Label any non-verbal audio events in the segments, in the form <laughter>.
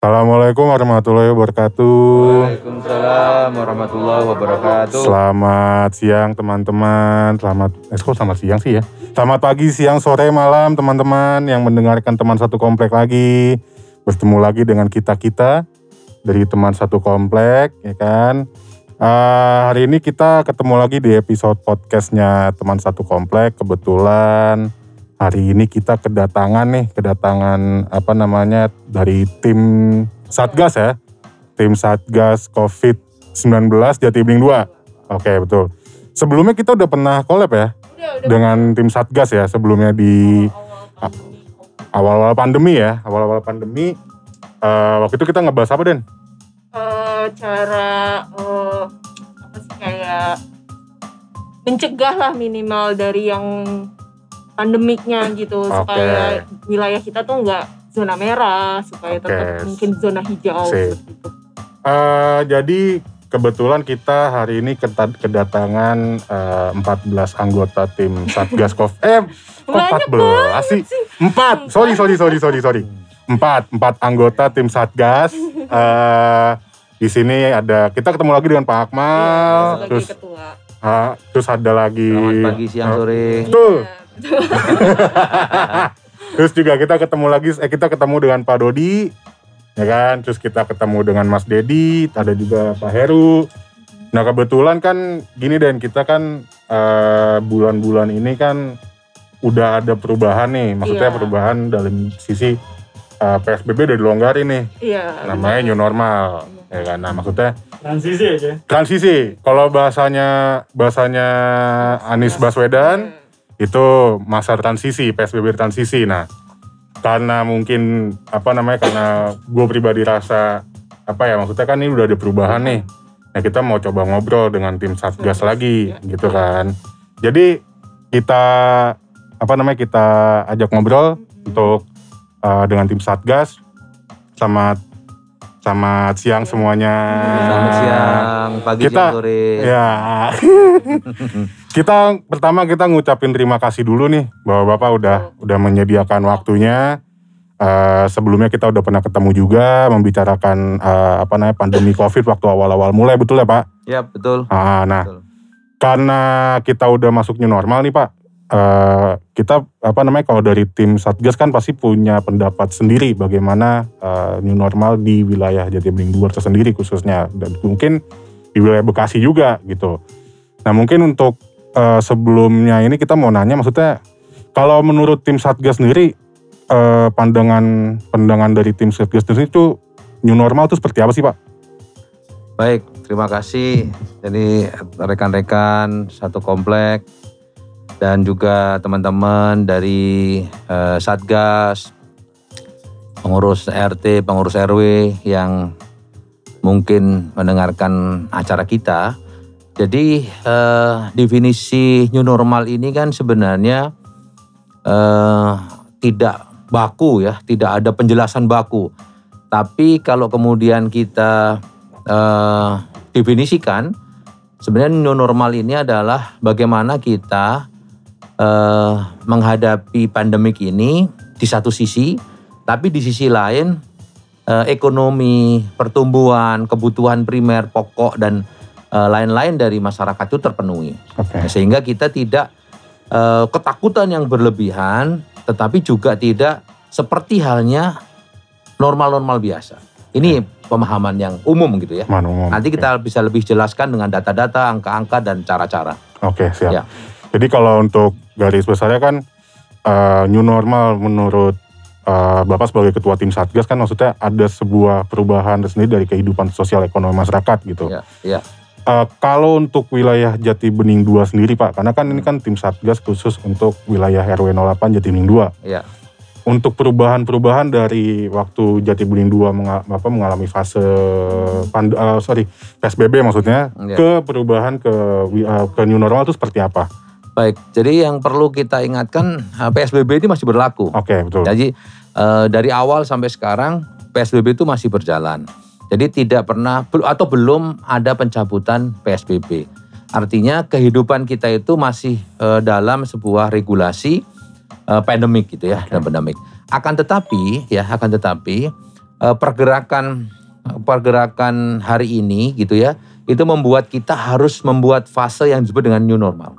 Assalamualaikum warahmatullahi wabarakatuh. Waalaikumsalam warahmatullahi wabarakatuh. Selamat siang teman-teman. Selamat, eh kok selamat siang sih ya? Selamat pagi, siang, sore, malam teman-teman yang mendengarkan teman satu komplek lagi. Bertemu lagi dengan kita-kita dari teman satu komplek, ya kan? Eh, hari ini kita ketemu lagi di episode podcastnya teman satu komplek. Kebetulan hari ini kita kedatangan nih, kedatangan apa namanya dari tim Satgas ya, tim Satgas COVID-19 Jati Bening 2. Oke betul. Sebelumnya kita udah pernah collab ya Udah, udah. dengan tim Satgas ya sebelumnya di awal-awal pandemi ya, awal-awal pandemi. eh, waktu itu kita ngebahas apa Den? Eh, cara eh, apa sih kayak mencegah lah minimal dari yang pandemiknya gitu Oke. supaya wilayah kita tuh nggak zona merah supaya Oke. tetap mungkin zona hijau Sip. seperti itu. Eh, jadi kebetulan kita hari ini kedatangan eh, 14 anggota tim Satgas Covid. Eh, <laughs> kok Banyak 14 sih? Empat. Sorry, sorry, sorry, sorry, sorry. Empat, empat anggota tim Satgas. <laughs> Eh, di sini ada kita ketemu lagi dengan Pak Akmal, sebagai terus ketua. ah, terus ada lagi. Selamat pagi, siang, eh, sore. Betul. Betul. <laughs> Terus juga kita ketemu lagi, eh kita ketemu dengan Pak Dodi, ya kan? Terus kita ketemu dengan Mas Dedi, ada juga Pak Heru. Nah kebetulan kan gini dan kita kan eh, bulan-bulan ini kan udah ada perubahan nih, maksudnya Iya. perubahan dalam sisi eh, PSBB udah dilonggarin nih, Iya. namanya new normal, ya kan? Nah maksudnya transisi aja transisi. Kalau bahasanya bahasanya Anies Baswedan itu masa transisi PSBB transisi. Nah karena mungkin apa namanya karena gue pribadi rasa apa ya maksudnya kan ini udah ada perubahan nih. Nah kita mau coba ngobrol dengan tim satgas lagi gitu kan. Jadi kita apa namanya kita ajak ngobrol untuk uh, dengan tim satgas. Selamat selamat siang semuanya. Selamat siang, pagi, Kita- siang, sore. Ya. <laughs> kita pertama kita ngucapin terima kasih dulu nih bahwa Bapak udah udah menyediakan waktunya. Eh, sebelumnya kita udah pernah ketemu juga membicarakan eh, apa namanya pandemi Covid waktu awal-awal mulai betul ya Pak? Ya, betul. Ah, nah, Betul. karena kita udah masuk new normal nih Pak. eh, kita apa namanya kalau dari tim Satgas kan pasti punya pendapat sendiri bagaimana eh, new normal di wilayah Jatibening 2 tersendiri khususnya dan mungkin di wilayah Bekasi juga gitu. Nah mungkin untuk eh, sebelumnya ini kita mau nanya maksudnya kalau menurut tim Satgas sendiri eh, pandangan pandangan dari tim Satgas sendiri itu new normal itu seperti apa sih Pak? Baik, terima kasih. Jadi rekan-rekan satu komplek dan juga teman-teman dari eh, Satgas, pengurus RT, pengurus RW yang mungkin mendengarkan acara kita. Jadi eh, definisi new normal ini kan sebenarnya eh, tidak baku ya, tidak ada penjelasan baku. Tapi kalau kemudian kita eh, definisikan, sebenarnya new normal ini adalah bagaimana kita eh, menghadapi pandemik ini di satu sisi, tapi di sisi lain eh, ekonomi, pertumbuhan, kebutuhan primer, pokok dan lain-lain dari masyarakat itu terpenuhi. Oke. Sehingga kita tidak eh, ketakutan yang berlebihan, tetapi juga tidak seperti halnya normal-normal biasa. Ini pemahaman yang umum gitu ya. Man, umum. Nanti kita bisa lebih jelaskan dengan data-data, angka-angka dan cara-cara. Oke siap. Ya. Jadi kalau untuk garis besarnya kan eh, new normal menurut eh, Bapak sebagai ketua tim Satgas kan maksudnya ada sebuah perubahan tersendiri dari kehidupan sosial ekonomi masyarakat gitu. Ya, ya. Eh, kalau untuk wilayah Jati Bening 2 sendiri Pak, karena kan ini kan tim Satgas khusus untuk wilayah RW 08 Jati Bening 2. Ya. Untuk perubahan-perubahan dari waktu Jati Bening 2 menga- apa, mengalami fase pand- eh, sorry PSBB maksudnya Ya. ke perubahan ke eh, ke new normal itu seperti apa? Baik, jadi yang perlu kita ingatkan PSBB ini masih berlaku. Oke betul. Jadi eh, dari awal sampai sekarang PSBB itu masih berjalan. Jadi tidak pernah atau belum ada pencabutan PSBB. Artinya kehidupan kita itu masih eh, dalam sebuah regulasi eh, pandemik gitu ya, dan pandemik. Akan tetapi ya, akan tetapi eh, pergerakan pergerakan hari ini gitu ya, itu membuat kita harus membuat fase yang disebut dengan new normal.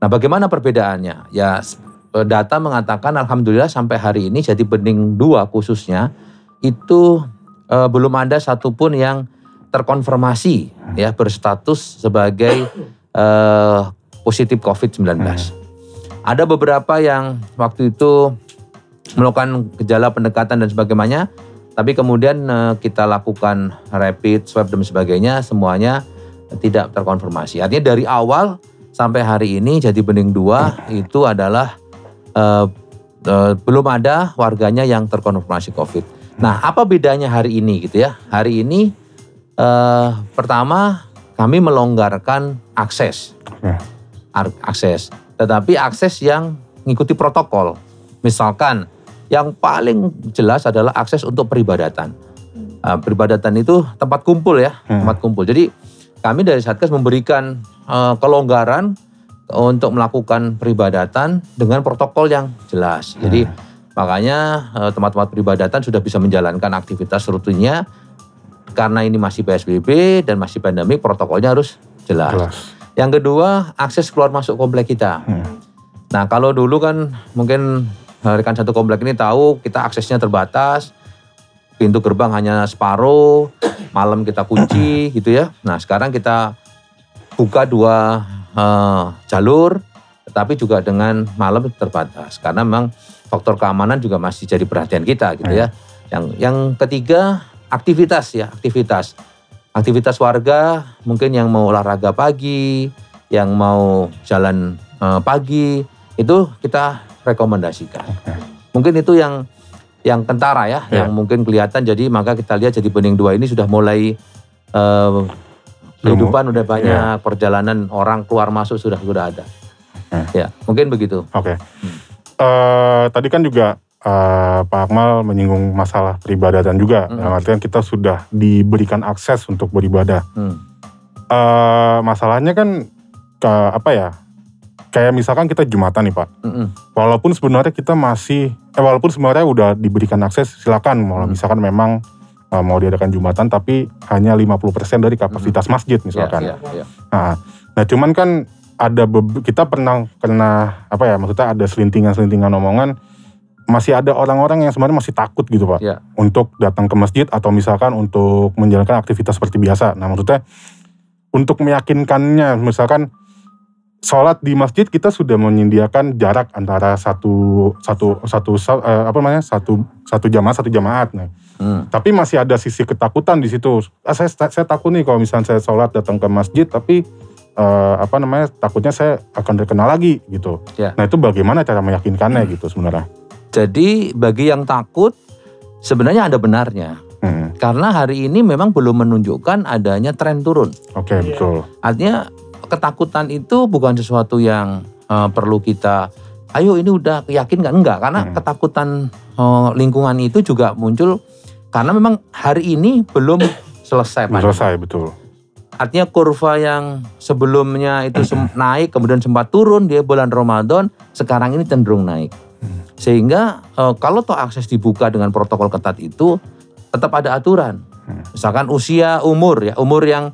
Nah, bagaimana perbedaannya? Ya, data mengatakan alhamdulillah sampai hari ini jadi bening 2 khususnya itu eh, belum ada satupun yang terkonfirmasi ya berstatus sebagai eh, positif COVID-19. Ada beberapa yang waktu itu melakukan gejala pendekatan dan sebagainya, tapi kemudian eh, kita lakukan rapid swab dan sebagainya, semuanya tidak terkonfirmasi. Artinya dari awal sampai hari ini jadi bening dua itu adalah eh, eh, belum ada warganya yang terkonfirmasi COVID. Nah, apa bedanya hari ini gitu ya? Hari ini eh, pertama kami melonggarkan akses, Ya. Akses. Tetapi akses yang mengikuti protokol. Misalkan yang paling jelas adalah akses untuk peribadatan. Nah, peribadatan itu tempat kumpul ya, Hmm. tempat kumpul. Jadi kami dari Satgas memberikan eh, kelonggaran untuk melakukan peribadatan dengan protokol yang jelas. Jadi makanya eh, tempat-tempat peribadatan sudah bisa menjalankan aktivitas rutinnya karena ini masih PSBB dan masih pandemi protokolnya harus jelas. Jelas. Yang kedua, akses keluar masuk komplek kita. Hmm. Nah, kalau dulu kan mungkin eh, rekan satu komplek ini tahu kita aksesnya terbatas. Pintu gerbang hanya separuh, malam kita kunci gitu ya. Nah, sekarang kita buka dua eh, jalur, tetapi juga dengan malam terbatas. Karena memang faktor keamanan juga masih jadi perhatian kita gitu ya. Yang yang ketiga, aktivitas ya, aktivitas. Aktivitas warga mungkin yang mau olahraga pagi, yang mau jalan eh, pagi, itu kita rekomendasikan. Mungkin itu yang yang kentara ya, Ya. yang mungkin kelihatan. Jadi maka kita lihat jadi bening dua ini sudah mulai eh, kehidupan udah banyak, perjalanan orang keluar masuk sudah sudah ada. Ya, mungkin begitu. Oke. Eh, tadi kan juga eh, Pak Akmal menyinggung masalah peribadatan juga. Hmm. Dalam artian kita sudah diberikan akses untuk beribadah. Hmm. Eh, masalahnya kan ke apa ya? Kayak misalkan kita jumatan nih Pak. Mm-mm. Walaupun sebenarnya kita masih, eh walaupun sebenarnya udah diberikan akses, silakan. Mau Hmm. misalkan memang eh, mau diadakan jumatan, tapi hanya 50% dari kapasitas masjid misalkan. Ya, ya, ya. Nah, nah cuman kan ada kita pernah kena apa ya maksudnya ada selintingan-selintingan omongan masih ada orang-orang yang sebenarnya masih takut gitu pak Ya. untuk datang ke masjid atau misalkan untuk menjalankan aktivitas seperti biasa. Nah maksudnya untuk meyakinkannya misalkan sholat di masjid kita sudah menyediakan jarak antara satu satu satu eh, apa namanya satu satu jamaah satu jamaat. Nah, Hmm. tapi masih ada sisi ketakutan di situ. Ah, saya saya takut nih kalau misalnya saya sholat datang ke masjid tapi eh, apa namanya takutnya saya akan terkenal lagi gitu. Ya. Nah itu bagaimana cara meyakinkannya gitu sebenarnya? Jadi bagi yang takut sebenarnya ada benarnya. Hmm, Karena hari ini memang belum menunjukkan adanya tren turun. Oke betul. Artinya ketakutan itu bukan sesuatu yang eh, perlu kita ayo ini udah yakin nggak enggak karena Hmm. ketakutan eh, lingkungan itu juga muncul karena memang hari ini belum <coughs> selesai Belum selesai betul. Artinya kurva yang sebelumnya itu <clears throat> naik kemudian sempat turun di bulan Ramadan sekarang ini cenderung naik. Sehingga eh, kalau toh akses dibuka dengan protokol ketat itu tetap ada aturan. Misalkan usia umur ya, umur yang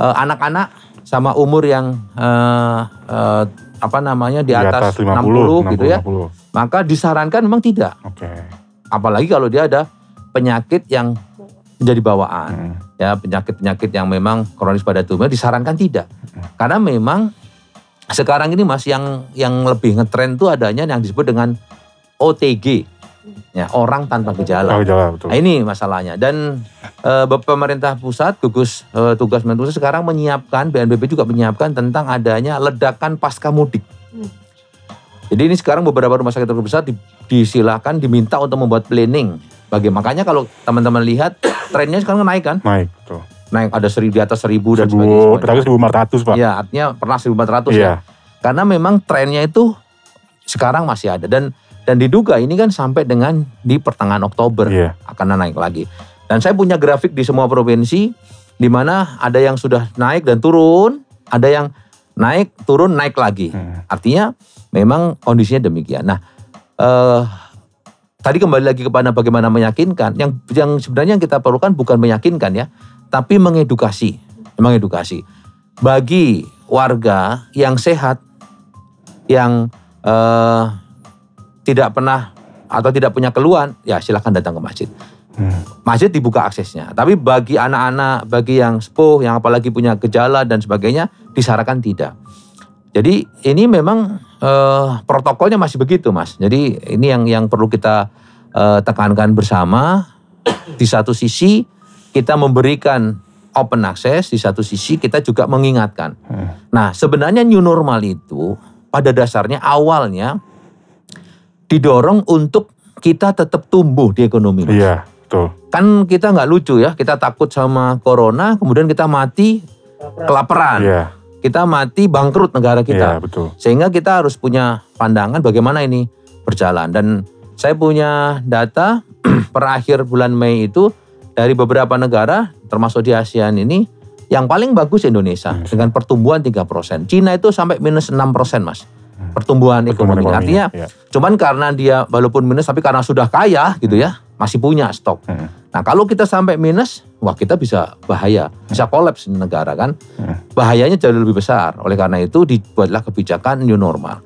eh, anak-anak sama umur yang eh, eh, apa namanya di atas, 60, gitu ya. 50. Maka disarankan memang tidak. Oke. Apalagi kalau dia ada penyakit yang menjadi bawaan. Hmm. ya penyakit-penyakit yang memang kronis pada tubuhnya disarankan tidak. Karena memang sekarang ini mas yang yang lebih ngetren tuh adanya yang disebut dengan OTG ya orang tanpa gejala. Tahu jalan betul. nah, ini masalahnya. Dan eh, pemerintah pusat gugus eh, tugas pemerintah pusat sekarang menyiapkan BNPB juga menyiapkan tentang adanya ledakan pasca mudik. Hmm. jadi ini sekarang beberapa rumah sakit terbesar di, disilahkan diminta untuk membuat planning bagi makanya kalau teman-teman lihat <coughs> trennya sekarang naik kan Naik betul. naik ada seri di atas seribu dan Seribu, sebagainya. terakhir 1400 pak. Ya, artinya pernah 1400 Iya. ya. Karena memang trennya itu sekarang masih ada dan dan diduga ini kan sampai dengan di pertengahan Oktober Iya. akan naik lagi. Dan saya punya grafik di semua provinsi di mana ada yang sudah naik dan turun, ada yang naik, turun, naik lagi. Hmm. Artinya memang kondisinya demikian. Nah, eh, tadi kembali lagi kepada bagaimana meyakinkan. Yang yang sebenarnya yang kita perlukan bukan meyakinkan ya, tapi mengedukasi, mengedukasi. Bagi warga yang sehat, yang eh, tidak pernah atau tidak punya keluhan, ya silahkan datang ke masjid. Hmm. Masjid dibuka aksesnya. Tapi bagi anak-anak, bagi yang sepuh, yang apalagi punya gejala dan sebagainya, disarankan tidak. Jadi ini memang eh, protokolnya masih begitu, Mas. Jadi ini yang yang perlu kita eh, tekankan bersama. Di satu sisi kita memberikan open access, di satu sisi kita juga mengingatkan. Hmm. Nah, sebenarnya new normal itu pada dasarnya awalnya didorong untuk kita tetap tumbuh di ekonomi. Mas. Iya, betul. Kan kita nggak lucu ya, kita takut sama corona, kemudian kita mati kelaparan, Iya, kita mati bangkrut negara kita. betul. Sehingga kita harus punya pandangan bagaimana ini berjalan. Dan saya punya data <clears throat> per akhir bulan Mei itu dari beberapa negara, termasuk di ASEAN ini, yang paling bagus Indonesia Indonesia. dengan pertumbuhan 3%. Cina itu sampai minus 6% mas. Pertumbuhan, Pertumbuhan ekonomi. ekonominya, Artinya iya. cuman karena dia walaupun minus tapi karena sudah kaya gitu ya, masih punya stok. Hmm. Nah kalau kita sampai minus, wah kita bisa bahaya, bisa kolaps negara kan. Hmm. Bahayanya jauh lebih besar. Oleh karena itu dibuatlah kebijakan new normal.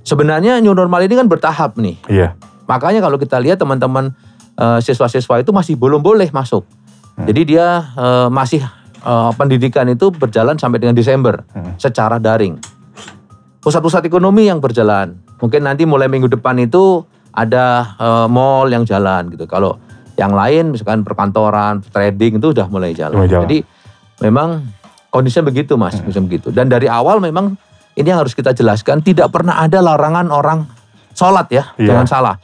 Sebenarnya new normal ini kan bertahap nih. Iya, Makanya kalau kita lihat teman-teman eh, siswa-siswa itu masih belum boleh masuk. Hmm. Jadi dia eh, masih eh, pendidikan itu berjalan sampai dengan Desember Hmm. secara daring. Pusat-pusat ekonomi yang berjalan. Mungkin nanti mulai minggu depan itu ada eh, mall yang jalan gitu. Kalau yang lain misalkan perkantoran, trading itu udah mulai jalan. Mulai jalan. Jadi memang kondisinya begitu Mas, Hmm. begitu. Dan dari awal memang ini yang harus kita jelaskan tidak pernah ada larangan orang sholat ya, Iya. jangan salah.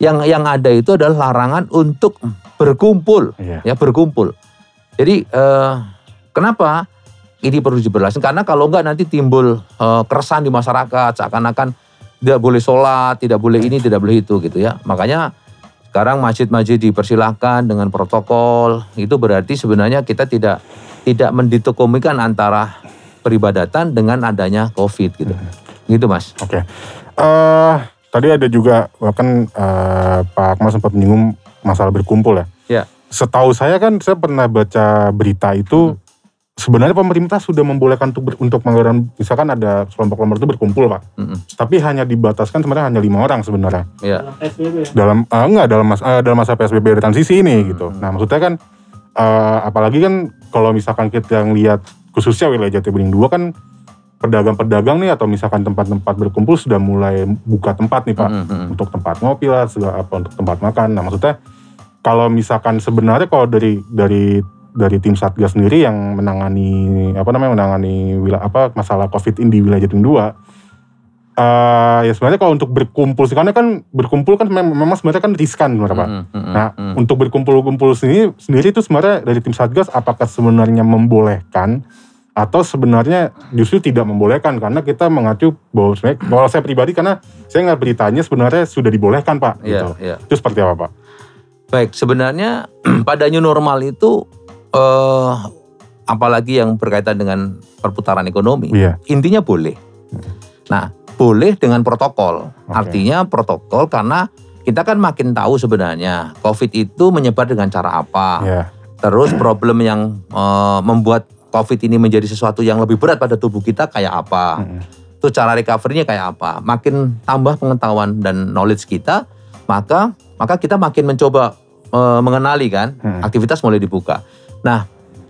Yang yang ada itu adalah larangan untuk berkumpul, iya. ya berkumpul. Jadi eh, kenapa ini perlu diberlakukan? Karena kalau enggak nanti timbul eh, keresahan di masyarakat, seakan-akan tidak boleh sholat, tidak boleh ini, tidak boleh itu gitu ya. Makanya sekarang masjid-masjid dipersilahkan dengan protokol. Itu berarti sebenarnya kita tidak tidak menditokomikan antara peribadatan dengan adanya COVID gitu. Gitu mas. Oke. Eh tadi ada juga bahkan eh, Pak Akmal sempat menyinggung masalah berkumpul ya. Ya. Setahu saya kan saya pernah baca berita itu sebenarnya pemerintah sudah membolehkan untuk ber- untuk mengadakan misalkan ada kelompok-kelompok itu berkumpul pak. Mm-mm. Tapi hanya dibataskan sebenarnya hanya lima orang sebenarnya Ya. Dalam PSBB ya. dalam eh, enggak dalam mas eh, dalam masa PSBB transisi ini gitu. Nah maksudnya kan eh, apalagi kan kalau misalkan kita lihat khususnya wilayah Jatibening 2 kan pedagang-pedagang nih atau misalkan tempat-tempat berkumpul sudah mulai buka tempat nih Pak Mm-mm. untuk tempat ngopi lah segala apa untuk tempat makan. Nah maksudnya kalau misalkan sebenarnya kalau dari dari dari tim satgas sendiri yang menangani apa namanya menangani wilayah apa masalah covid ini di wilayah Jatim 2 eh ya sebenarnya kalau untuk berkumpul sih karena kan berkumpul kan mem- memang sebenarnya kan riskan sebenarnya Pak. Mm-mm. Mm-mm. Nah, Mm. untuk berkumpul-kumpul sendiri sendiri itu sebenarnya dari tim Satgas apakah sebenarnya membolehkan atau sebenarnya justru tidak membolehkan karena kita mengacu bahwa sebenarnya kalau saya pribadi karena saya nggak beritanya sebenarnya sudah dibolehkan Pak Iya, gitu. iya. Itu seperti apa Pak? Baik, sebenarnya <clears throat> pada new normal itu eh apalagi yang berkaitan dengan perputaran ekonomi, Iya. intinya boleh. Nah, boleh dengan protokol. Oke. Artinya protokol karena kita kan makin tahu sebenarnya COVID itu menyebar dengan cara apa. Iya. Terus problem yang eh, membuat COVID ini menjadi sesuatu yang lebih berat pada tubuh kita kayak apa. Mm-mm. Itu cara recovery-nya kayak apa. Makin tambah pengetahuan dan knowledge kita, maka maka kita makin mencoba eh, mengenali kan, Hmm. aktivitas mulai dibuka. Nah,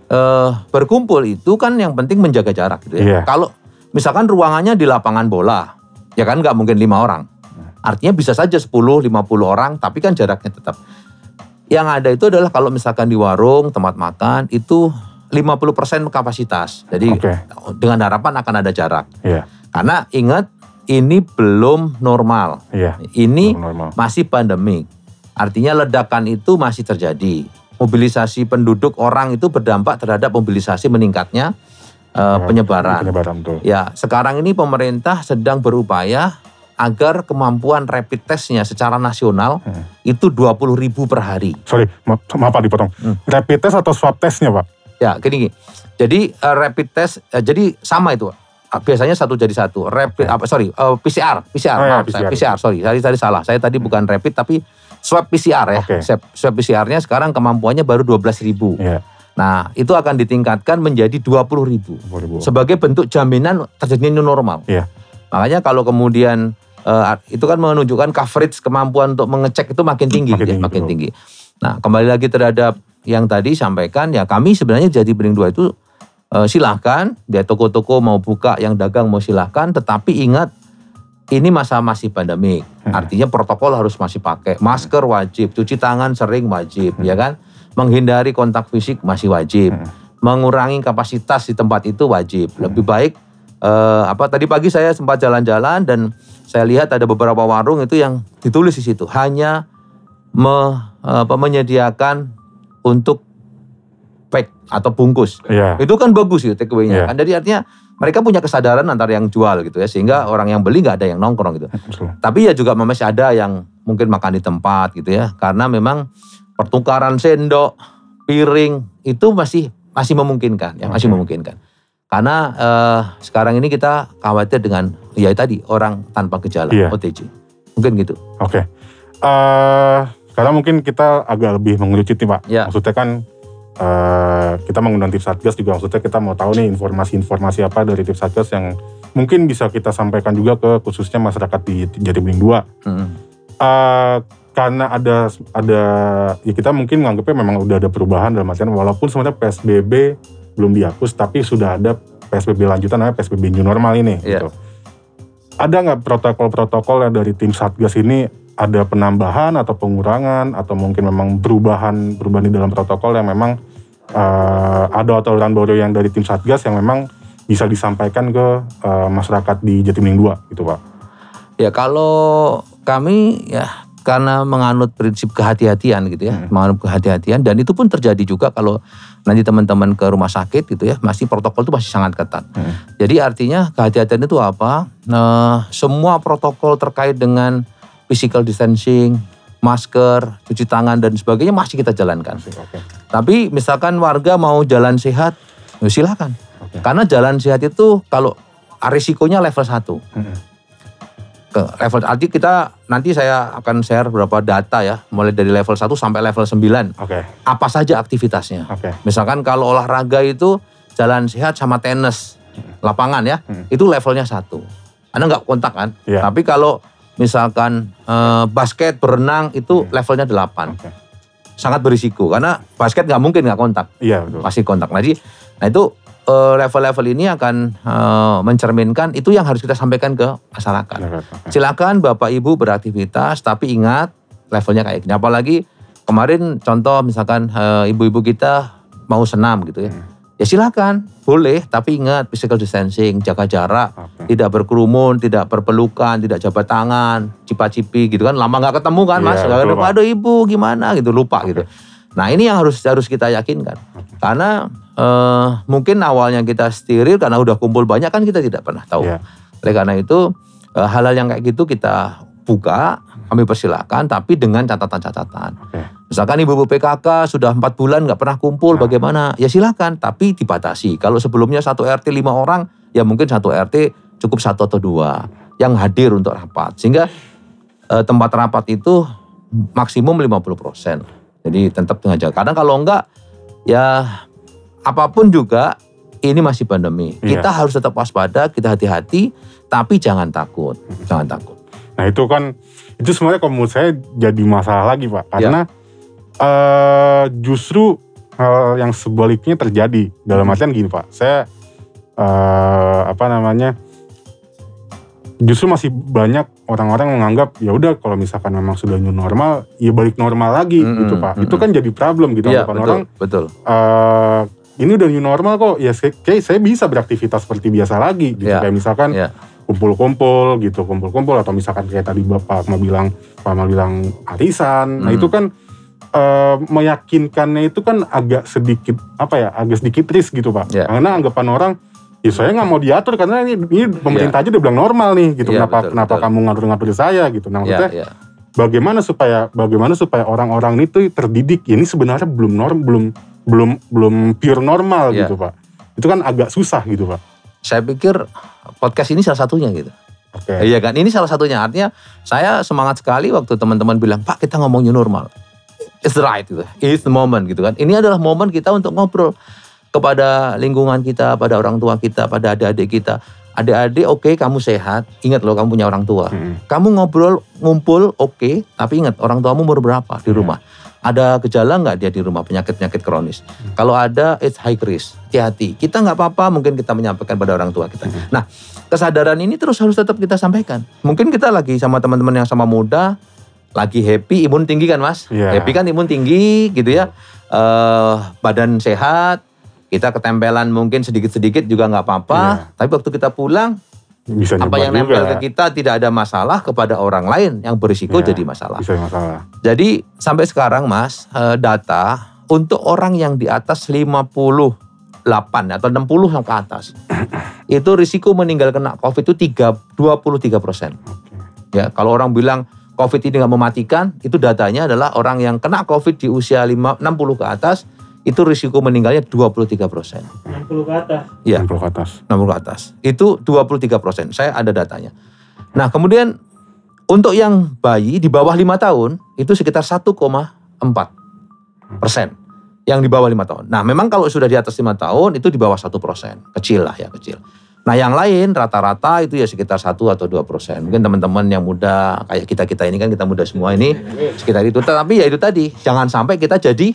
eh, berkumpul itu kan yang penting menjaga jarak gitu ya. Iya. Kalau misalkan ruangannya di lapangan bola, ya kan nggak mungkin lima orang. Artinya bisa saja 10, 50 orang, tapi kan jaraknya tetap. Yang ada itu adalah kalau misalkan di warung, tempat makan, itu 50% kapasitas. Jadi Oke. dengan harapan akan ada jarak. Iya. Karena ingat ini belum normal. Iya. Ini Normal. masih pandemik. Artinya ledakan itu masih terjadi. Mobilisasi penduduk orang itu berdampak terhadap mobilisasi meningkatnya Ya, penyebaran. Penyebaran. Ya, sekarang ini pemerintah sedang berupaya agar kemampuan rapid testnya secara nasional Hmm. itu 20 ribu per hari. Sorry, maaf, maaf Pak dipotong. Hmm. Rapid test atau swab testnya Pak? Ya, gini, gini. Jadi eh, rapid test, eh, jadi sama itu. Ah, Biasanya satu jadi satu. Rapid Oke. apa sorry, eh, PCR, PCR, Oh ya, maaf, saya PCR. PCR, sorry, saya tadi salah. Saya tadi bukan rapid tapi swab PCR ya. Oke. Swab, PCR-nya sekarang kemampuannya baru 12.000 ribu. Iya. Nah, itu akan ditingkatkan menjadi 20.000 ribu. 2000. Sebagai bentuk jaminan terjadinya new normal. Iya. Makanya kalau kemudian eh, itu kan menunjukkan coverage kemampuan untuk mengecek itu makin tinggi, Makin ya, tinggi, makin betul. tinggi. Nah, kembali lagi terhadap yang tadi sampaikan ya kami sebenarnya jadi Bening dua itu eh, silahkan dia toko-toko mau buka yang dagang mau silahkan, tetapi ingat ini masa masih pandemik, Hmm. artinya protokol harus masih pakai masker wajib, cuci tangan sering wajib, ya kan, menghindari kontak fisik masih wajib, Hmm. mengurangi kapasitas di tempat itu wajib. Lebih baik eh, apa tadi pagi saya sempat jalan-jalan dan saya lihat ada beberapa warung itu yang ditulis di situ hanya me, apa, menyediakan untuk pack atau bungkus. Iya. Itu kan bagus gitu take away-nya. Iya. Kan jadi artinya mereka punya kesadaran antara yang jual gitu ya sehingga orang yang beli nggak ada yang nongkrong gitu. Betul. Tapi ya juga masih ada yang mungkin makan di tempat gitu ya karena memang pertukaran sendok, piring itu masih masih memungkinkan ya masih memungkinkan. Karena eh, sekarang ini kita khawatir dengan ya tadi orang tanpa gejala Iya. OTG. Mungkin gitu. Oke. Eh, sekarang mungkin kita agak lebih mengerucut nih Pak. Ya. Maksudnya kan eh, kita mengundang tim Satgas juga maksudnya kita mau tahu nih informasi-informasi apa dari tim Satgas yang mungkin bisa kita sampaikan juga ke khususnya masyarakat di Jatibening 2. Mm. Eh, karena ada ada ya kita mungkin menganggapnya memang udah ada perubahan dalam artian walaupun sebenarnya PSBB belum dihapus tapi sudah ada PSBB lanjutan namanya PSBB new normal ini Iya. gitu. Ada nggak protokol-protokol yang dari tim Satgas ini ada penambahan atau pengurangan atau mungkin memang perubahan perubahan di dalam protokol yang memang eh, ada aturan baru yang dari tim Satgas yang memang bisa disampaikan ke eh, masyarakat di Jatibening 2 gitu Pak. Ya kalau kami ya karena menganut prinsip kehati-hatian gitu ya, Hmm. menganut kehati-hatian dan itu pun terjadi juga kalau nanti teman-teman ke rumah sakit gitu ya, masih protokol itu masih sangat ketat. Hmm. Jadi artinya kehati-hatian itu apa? Nah, semua protokol terkait dengan physical distancing, masker, cuci tangan dan sebagainya masih kita jalankan. Oke. Tapi misalkan warga mau jalan sehat, ya silakan. Oke. Karena jalan sehat itu kalau risikonya level 1 Hmm. ke level arti kita nanti saya akan share beberapa data ya mulai dari level 1 sampai level 9 Oke. apa saja aktivitasnya Oke. misalkan kalau olahraga itu jalan sehat sama tenis lapangan ya Hmm. itu levelnya satu anda nggak kontak kan Iya. tapi kalau misalkan eh, basket berenang itu Hmm. levelnya 8 Oke. sangat berisiko karena basket nggak mungkin nggak kontak Iya betul. pasti kontak nah, jadi nah itu eh, level-level ini akan eh, mencerminkan itu yang harus kita sampaikan ke masyarakat oke. silakan Bapak Ibu beraktivitas tapi ingat levelnya kayak gini. Apalagi kemarin contoh misalkan eh, ibu-ibu kita mau senam gitu ya. Hmm. Ya silakan, boleh tapi ingat physical distancing, jaga jarak, Oke. tidak berkerumun, tidak berpelukan, tidak jabat tangan, cipa-cipi gitu kan. Lama nggak ketemu kan Mas. Iya, Pak. Aduh ibu gimana gitu lupa Oke. gitu. Nah ini yang harus harus kita yakinkan. Karena eh, mungkin awalnya kita steril karena udah kumpul banyak kan kita tidak pernah tahu. Iya. Oleh karena itu eh, hal-hal yang kayak gitu kita buka, kami persilakan, tapi dengan catatan-catatan. Oke. Misalkan ibu-ibu PKK sudah empat bulan nggak pernah kumpul, Nah. bagaimana? Ya silakan, tapi dibatasi. Kalau sebelumnya satu RT lima orang, ya mungkin satu RT cukup satu atau dua yang hadir untuk rapat. Sehingga eh, tempat rapat itu maksimum 50%. Jadi tetap dengan jaga. Karena kalau enggak, ya apa pun juga ini masih pandemi. Iya. Kita harus tetap waspada, kita hati-hati, tapi jangan takut, jangan takut. Nah itu kan itu sebenarnya kalau menurut saya jadi masalah lagi pak Ya. karena eh, justru hal yang sebaliknya terjadi dalam Hmm. artian gini pak saya eh, apa namanya justru masih banyak orang-orang menganggap ya udah kalau misalkan memang sudah new normal ya balik normal lagi Mm-mm, gitu pak itu mm-mm. kan jadi problem gitu Iya, anggapan betul, orang betul. eh, ini udah new normal kok ya saya, kayak saya bisa beraktivitas seperti biasa lagi gitu Iya, kayak misalkan iya. Kumpul-kumpul gitu kumpul-kumpul atau misalkan kayak tadi bapak mau bilang pak mau bilang arisan nah Hmm. itu kan eh, meyakinkannya itu kan agak sedikit apa ya agak sedikit risk gitu pak Iya. karena anggapan orang ya saya nggak mau diatur karena ini, ini pemerintah aja udah bilang normal nih gitu Iya, kenapa betul, kenapa betul. kamu ngatur-ngatur saya gitu nah Ya, maksudnya ya. bagaimana supaya bagaimana supaya orang-orang itu terdidik ya ini sebenarnya belum norm belum belum belum pure normal Iya. gitu pak itu kan agak susah gitu pak Saya pikir podcast ini salah satunya gitu. Oke. Iya kan? Ini salah satunya. Artinya saya semangat sekali waktu teman-teman bilang, Pak kita ngomong new normal. It's the right gitu. It's the moment gitu kan. Ini adalah momen kita untuk ngobrol kepada lingkungan kita, pada orang tua kita, pada adik-adik kita. Adik-adik oke kamu sehat, ingat loh kamu punya orang tua. Mm-mm. Kamu ngobrol, ngumpul oke, tapi ingat orang tuamu umur berapa di Iya. rumah. Ada gejala nggak dia di rumah penyakit-penyakit kronis? Kalau ada, it's high risk. Hati-hati. Kita nggak apa-apa, mungkin kita menyampaikan pada orang tua kita. Nah, kesadaran ini terus harus tetap kita sampaikan. Mungkin kita lagi sama teman-teman yang sama muda, lagi happy, imun tinggi kan mas? Iya. Happy kan imun tinggi gitu ya. eh badan sehat, kita ketempelan mungkin sedikit-sedikit juga nggak apa-apa. Iya. Tapi waktu kita pulang, Bisa apa yang juga. nempel ke kita tidak ada masalah kepada orang lain yang berisiko Iya. jadi masalah. Bisa masalah. Jadi sampai sekarang Mas, eh, data untuk orang yang di atas 58 atau 60 yang ke atas, <clears throat> itu risiko meninggal kena COVID itu 3, 23 persen. Oke. Ya, kalau orang bilang COVID ini nggak mematikan, itu datanya adalah orang yang kena COVID di usia 5, 60 ke atas, itu risiko meninggalnya 23 persen. 60 ke atas. Ya. 60 ke atas. 60 ke atas. Itu 23 persen. Saya ada datanya. Nah kemudian untuk yang bayi di bawah lima tahun itu sekitar 1,4 persen. Yang di bawah lima tahun. Nah memang kalau sudah di atas lima tahun itu di bawah satu persen. Kecil lah ya kecil. Nah yang lain rata-rata itu ya sekitar satu atau dua persen. Mungkin teman-teman yang muda kayak kita-kita ini kan kita muda semua ini sekitar itu. Tapi ya itu tadi jangan sampai kita jadi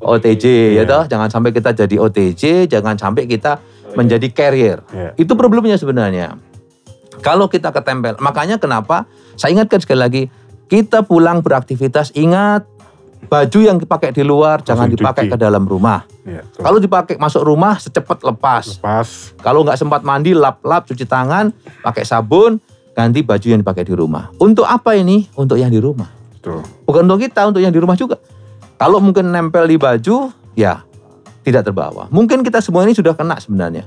OTJ ya Iya. toh. Jangan sampai kita jadi OTJ. Jangan sampai kita menjadi carrier. Iya. Itu problemnya sebenarnya. Kalau kita ketempel, makanya kenapa saya ingatkan sekali lagi, kita pulang beraktivitas ingat baju yang dipakai di luar jangan dipakai cuci. ke dalam rumah. Iya. tuh. Kalau dipakai masuk rumah secepat lepas. Lepas. Kalau nggak sempat mandi, lap-lap, cuci tangan, pakai sabun, ganti baju yang dipakai di rumah. Untuk apa ini? Untuk yang di rumah. Tuh. Bukan untuk kita, untuk yang di rumah juga. Kalau mungkin nempel di baju, ya tidak terbawa. Mungkin kita semua ini sudah kena sebenarnya.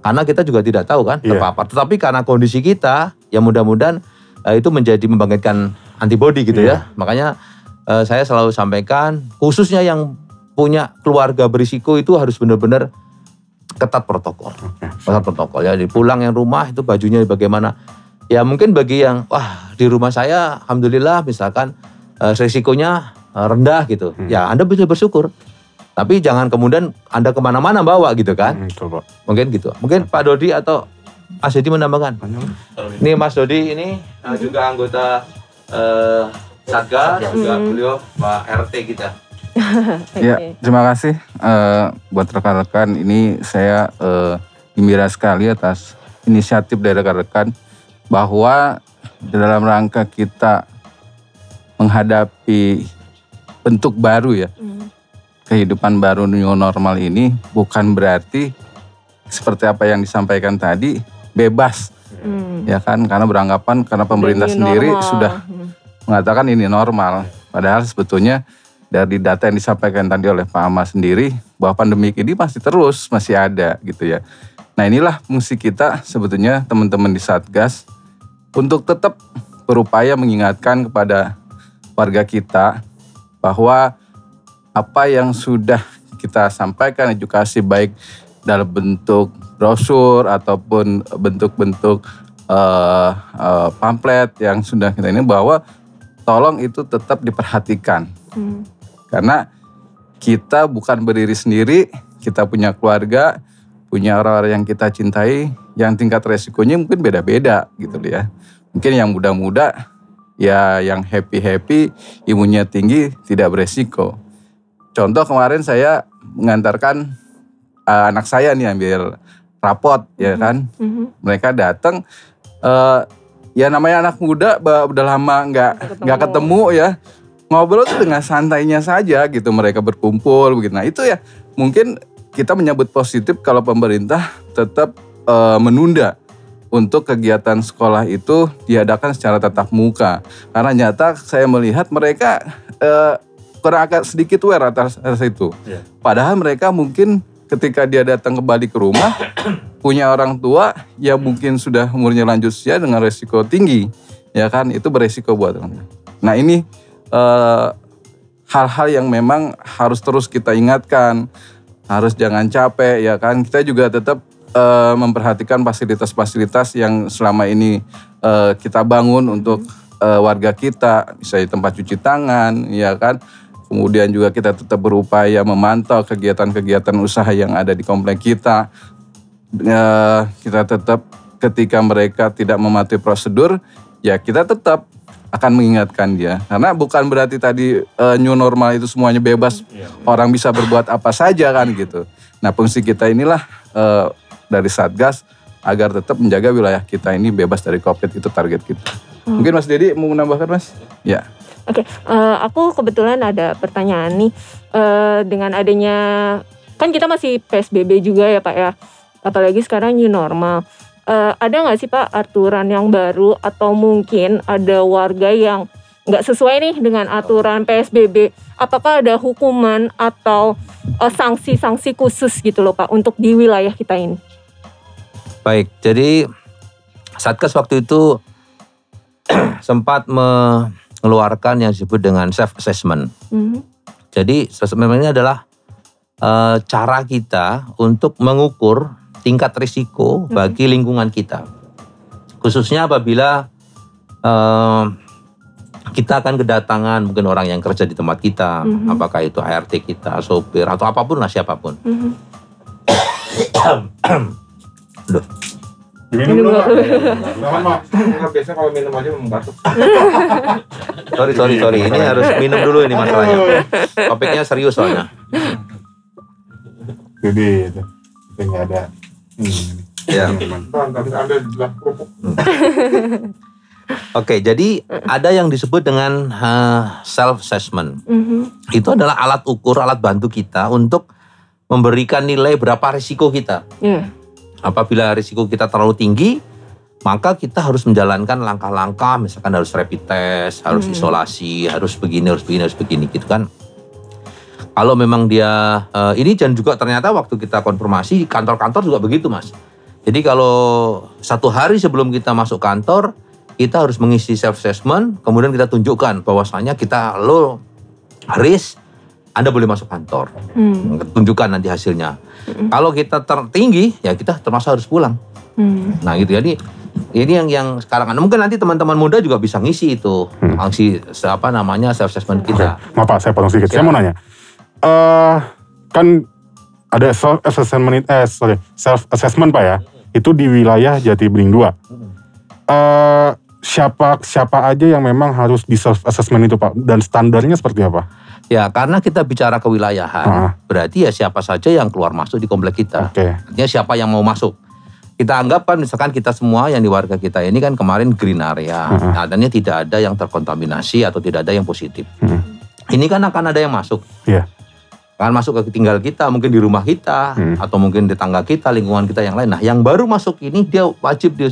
Karena kita juga tidak tahu kan Iya. terpapar. Tetapi karena kondisi kita, ya mudah-mudahan eh, itu menjadi membangkitkan antibodi gitu ya. Makanya eh, saya selalu sampaikan, khususnya yang punya keluarga berisiko itu harus benar-benar ketat protokol. Ketat protokol ya. Di pulang yang rumah itu bajunya bagaimana. Ya mungkin bagi yang, wah di rumah saya Alhamdulillah misalkan eh, resikonya rendah gitu. Hmm. Ya Anda bisa bersyukur. Tapi jangan kemudian Anda ke mana-mana bawa gitu kan. Hmm, Betul, Pak. Mungkin gitu. Mungkin Pak Dodi atau Mas Dodi menambahkan. Ini Mas Dodi ini eh, juga anggota eh, Satgas, juga Hmm. beliau Pak RT kita. <laughs> Ya, Oke. terima kasih eh, buat rekan-rekan. Ini saya eh, gembira sekali atas inisiatif dari rekan-rekan bahwa dalam rangka kita menghadapi bentuk baru ya, Hmm. kehidupan baru new normal ini bukan berarti seperti apa yang disampaikan tadi bebas Hmm. ya kan karena beranggapan karena pemerintah new sendiri normal. sudah Hmm. mengatakan ini normal. Padahal sebetulnya dari data yang disampaikan tadi oleh Pak Ahmad sendiri bahwa pandemi ini masih terus masih ada gitu ya. Nah inilah fungsi kita sebetulnya teman-teman di Satgas untuk tetap berupaya mengingatkan kepada warga kita bahwa apa yang sudah kita sampaikan edukasi baik dalam bentuk brosur ataupun bentuk-bentuk eh, eh, pamflet yang sudah kita ini bahwa tolong itu tetap diperhatikan Hmm. karena kita bukan berdiri sendiri, kita punya keluarga, punya orang-orang yang kita cintai, yang tingkat resikonya mungkin beda-beda gitu ya. Mungkin yang muda-muda, ya yang happy-happy, imunnya tinggi, tidak beresiko. Contoh kemarin saya mengantarkan eh, anak saya nih ambil rapot ya kan, Mhm. mereka datang eh ya namanya anak muda udah lama nggak Nggak nggak ketemu ya. Ngobrol tuh dengan santainya saja gitu mereka berkumpul begitu. Nah itu ya mungkin kita menyambut positif kalau pemerintah tetap eh, menunda untuk kegiatan sekolah itu diadakan secara tatap muka. Karena nyata saya melihat mereka eh, kurang agak sedikit aware atas, atas itu. Iya. padahal mereka mungkin ketika dia datang kembali ke rumah punya orang tua yang mungkin sudah umurnya lanjut usia dengan resiko tinggi. Ya kan? Itu beresiko buat orang nah ini eh, hal-hal yang memang harus terus kita ingatkan. Harus jangan capek ya kan? Kita juga tetap eh, memperhatikan fasilitas-fasilitas yang selama ini eh, kita bangun untuk eh, warga kita, misalnya tempat cuci tangan, ya kan. Kemudian juga kita tetap berupaya memantau kegiatan-kegiatan usaha yang ada di komplek kita. Eh, kita tetap ketika mereka tidak mematuhi prosedur, ya kita tetap akan mengingatkan dia. Karena bukan berarti tadi eh, new normal itu semuanya bebas, orang bisa berbuat apa saja kan gitu. Nah fungsi kita inilah eh, dari Satgas agar tetap menjaga wilayah kita ini bebas dari COVID itu target kita. Mungkin Mas Dedi mau menambahkan Mas? Ya. Oke, eh, aku kebetulan ada pertanyaan nih Eh, dengan adanya kan kita masih PSBB juga ya Pak ya, apalagi sekarang new normal. Eh, ada nggak sih Pak aturan yang baru atau mungkin ada warga yang nggak sesuai nih dengan aturan PSBB? Apakah ada hukuman atau sanksi-sanksi khusus gitu loh Pak untuk di wilayah kita ini? Baik, jadi Satgas waktu itu <clears throat> sempat mengeluarkan yang disebut dengan self assessment. Mhm. Jadi assessment ini adalah eh, cara kita untuk mengukur tingkat risiko bagi lingkungan kita. Khususnya apabila eh, kita akan kedatangan mungkin orang yang kerja di tempat kita, Mhm. apakah itu ART kita, sopir atau apa pun lah siapa pun. Mhm. <clears throat> Aduh. Minum dulu. Minum Pak. Biasanya kalau minum aja membatuk. <laughs> Sorry, sorry, sorry. Ini harus minum dulu ini masalahnya. Topiknya serius soalnya. Jadi itu. Nggak ada. Hmm. Ya. Kerupuk. <laughs> Oke, jadi ada yang disebut dengan self assessment. Mhm. Itu adalah alat ukur, alat bantu kita untuk memberikan nilai berapa risiko kita. Iya. Apabila risiko kita terlalu tinggi, maka kita harus menjalankan langkah-langkah, misalkan harus rapid test, harus Hmm. isolasi, harus begini, harus begini, harus begini, gitu kan. Kalau memang dia eh, ini dan juga ternyata waktu kita konfirmasi kantor-kantor juga begitu mas. Jadi kalau satu hari sebelum kita masuk kantor, kita harus mengisi self assessment, kemudian kita tunjukkan bahwasanya kita lo risk, Anda boleh masuk kantor Hmm. tunjukkan nanti hasilnya. Kalau kita tertinggi, ya kita termasuk harus pulang. Hmm. Nah gitu jadi ini yang yang sekarang ada mungkin nanti teman-teman muda juga bisa ngisi itu Hmm. apa namanya self assessment Oke, kita. maaf Pak, saya potong sedikit. Saya mau nanya. Eh, kan ada self assessment eh sorry, self assessment Pak ya. Itu di wilayah Jati Bening 2. Eh, siapa siapa aja yang memang harus di self assessment itu Pak dan standarnya seperti apa? Ya karena kita bicara kewilayahan, Ah. berarti ya siapa saja yang keluar masuk di komplek kita. Oke. Artinya siapa yang mau masuk. Kita anggap kan misalkan kita semua yang di warga kita ini kan kemarin green area. Mm-mm. Artinya tidak ada yang terkontaminasi atau tidak ada yang positif. Mm. Ini kan akan ada yang masuk. Iya. Akan masuk ke tinggal kita, mungkin di rumah kita, Hmm. atau mungkin di tangga kita, lingkungan kita yang lain. Nah yang baru masuk ini dia wajib dia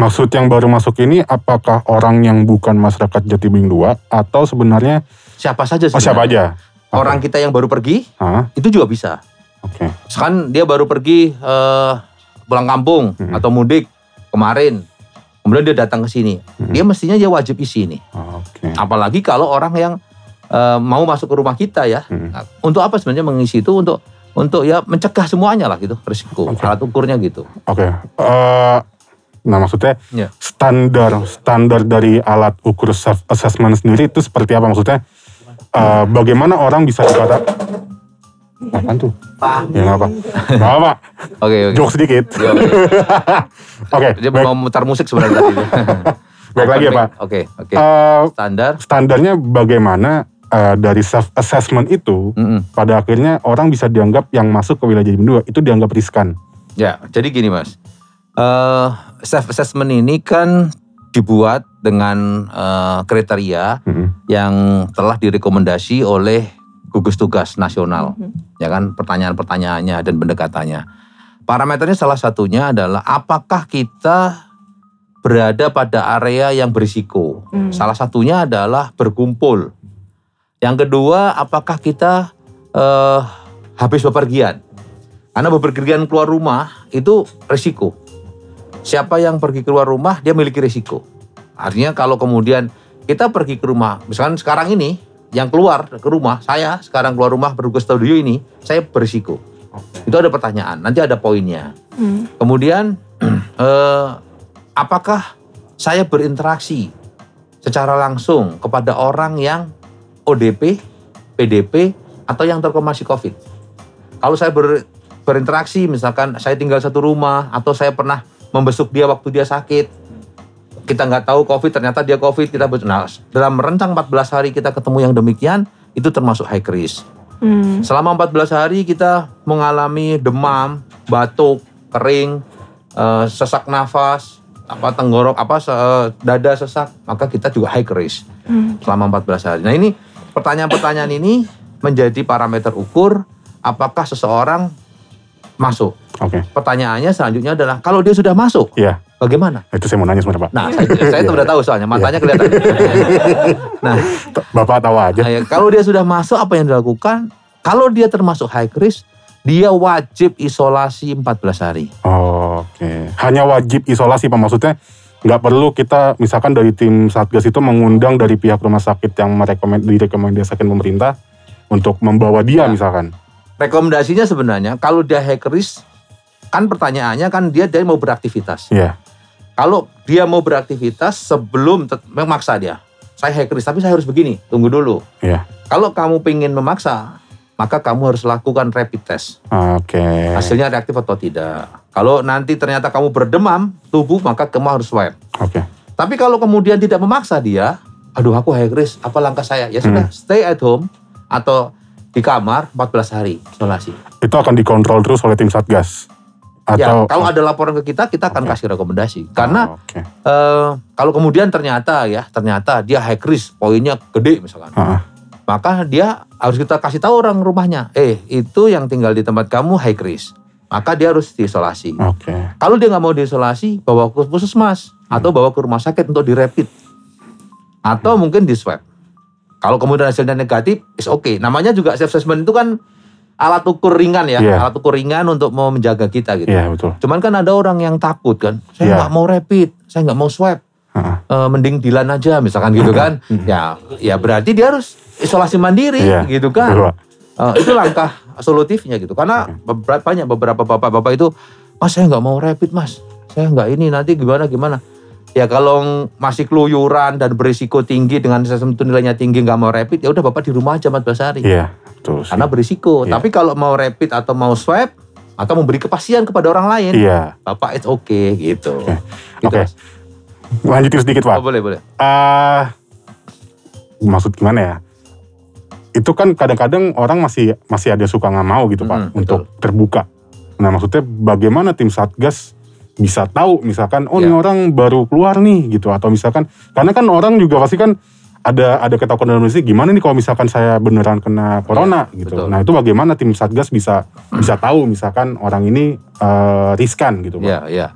Maksud yang baru masuk ini apakah orang yang bukan masyarakat Jati Bening 2 atau sebenarnya siapa saja oh, siapa aja? Orang kita yang baru pergi, Hah? itu juga bisa. Oke. Misalkan dia baru pergi eh, pulang kampung Hmm. atau mudik kemarin, kemudian dia datang ke sini, Hmm. dia mestinya dia wajib isi ini. Oke. Apalagi kalau orang yang eh, mau masuk ke rumah kita ya, Hmm. Nah, untuk apa sebenarnya mengisi itu untuk untuk ya mencegah semuanya lah gitu risiko. Oke. Alat ukurnya gitu. Oke. Eh, nah maksudnya Ya. standar standar dari alat ukur self assessment sendiri itu seperti apa maksudnya? Eh, bagaimana orang bisa dikata Apaan tuh? Ya nggak apa. Nggak apa. Oke oke. Joke sedikit. Ya, oke. <laughs> Oke. Dia baik, mau mutar musik sebenarnya tadi. <laughs> baik lagi ya Pak. Oke oke. Eh, Standar. standarnya bagaimana eh, dari self assessment itu Mm-mm. pada akhirnya orang bisa dianggap yang masuk ke wilayah Jatimun 2 itu dianggap riskan. Ya, jadi gini mas, eh self assessment ini kan dibuat dengan eh, kriteria Mm-mm. yang telah direkomendasi oleh gugus tugas nasional, Mhm. ya kan pertanyaan-pertanyaannya dan pendekatannya. Parameternya salah satunya adalah apakah kita berada pada area yang berisiko. Hmm. Salah satunya adalah berkumpul. Yang kedua, apakah kita eh, habis bepergian? Karena bepergian keluar rumah itu risiko. Siapa yang pergi keluar rumah, dia memiliki risiko. Artinya kalau kemudian kita pergi ke rumah, misalkan sekarang ini, yang keluar ke rumah, saya sekarang keluar rumah ke studio ini, saya berisiko. Itu ada pertanyaan, nanti ada poinnya. Hmm. Kemudian <clears throat> eh, apakah saya berinteraksi secara langsung kepada orang yang ODP, PDP atau yang terkonfirmasi COVID? Kalau saya ber- berinteraksi, misalkan saya tinggal satu rumah atau saya pernah membesuk dia waktu dia sakit, kita nggak tahu COVID, ternyata dia COVID, kita nah, dalam rentang 14 hari kita ketemu yang demikian, itu termasuk high risk. Hmm. Selama 14 hari kita mengalami demam, batuk, kering, eh, sesak nafas, apa tenggorok, apa se- dada sesak, maka kita juga high risk Hmm. selama 14 hari. Nah ini pertanyaan-pertanyaan ini menjadi parameter ukur apakah seseorang masuk. Oke. Pertanyaannya selanjutnya adalah kalau dia sudah masuk, Iya, bagaimana? itu saya mau nanya sebenarnya Pak. Nah, saya, itu udah tahu soalnya matanya kelihatan. <laughs> nah, Bapak tahu aja. Nah, ya, kalau dia sudah masuk apa yang dilakukan? Kalau dia termasuk high risk, dia wajib isolasi 14 hari. Oke. Hanya wajib isolasi Pak maksudnya nggak perlu kita misalkan dari tim Satgas itu mengundang dari pihak rumah sakit yang merekomend direkomendasikan pemerintah untuk membawa dia Ya. misalkan. Rekomendasinya sebenarnya kalau dia risk, kan pertanyaannya kan dia dia mau beraktivitas. Iya. Kalau dia mau beraktivitas sebelum memaksa dia, saya risk tapi saya harus begini, tunggu dulu. Iya. Kalau kamu pengen memaksa, maka kamu harus lakukan rapid test. Oke. Hasilnya reaktif atau tidak. Kalau nanti ternyata kamu berdemam tubuh, maka kamu harus swab. Oke. Tapi kalau kemudian tidak memaksa dia, aduh aku high risk, apa langkah saya? Ya sudah, stay at home atau di kamar 14 hari isolasi. Itu akan dikontrol terus oleh tim Satgas. ya, Atau kalau ada laporan ke kita, kita akan Oke. kasih rekomendasi. Karena Oke. eh, kalau kemudian ternyata ya, ternyata dia high risk, poinnya gede misalkan. Ah, Maka dia harus kita kasih tahu orang rumahnya, eh itu yang tinggal di tempat kamu high risk. Maka dia harus diisolasi. Oke. Kalau dia nggak mau diisolasi, bawa ke puskesmas atau bawa ke rumah sakit untuk direpit atau mungkin di swab. Kalau kemudian hasilnya negatif, is oke. Namanya juga self assessment itu kan alat ukur ringan ya, Iya. alat ukur ringan untuk mau menjaga kita gitu. Iya betul. Cuman kan ada orang yang takut kan, saya Iya. nggak mau rapid, saya nggak mau swab, Eh, mending dilan aja misalkan gitu kan. ya, ya berarti dia harus isolasi mandiri Iya, gitu kan. Eh, itu langkah solutifnya gitu. Karena beberapa banyak beberapa bapak-bapak itu, mas saya nggak mau rapid mas, saya nggak ini nanti gimana gimana. Ya kalau masih keluyuran dan berisiko tinggi dengan sistem itu nilainya tinggi nggak mau rapid, ya udah bapak di rumah aja 14 hari. Iya betul. sih. Karena berisiko. Iya. Tapi kalau mau rapid atau mau swab atau memberi kepastian kepada orang lain, Iya. bapak it's okay gitu. Oke. Gitu, Oke. Mas. Lanjutin sedikit Oh, Pak. boleh boleh. Ah, maksud gimana ya? Itu kan kadang-kadang orang masih masih ada suka nggak mau gitu pak Mm, untuk terbuka. Nah maksudnya bagaimana tim satgas bisa tahu misalkan oh ini Ya. orang baru keluar nih gitu atau misalkan karena kan orang juga pasti kan ada ada ketakutan dalam diri gimana nih kalau misalkan saya beneran kena corona Iya, gitu. betul. Nah itu bagaimana tim satgas bisa bisa tahu misalkan orang ini eh, riskan gitu pak. Ya, ya.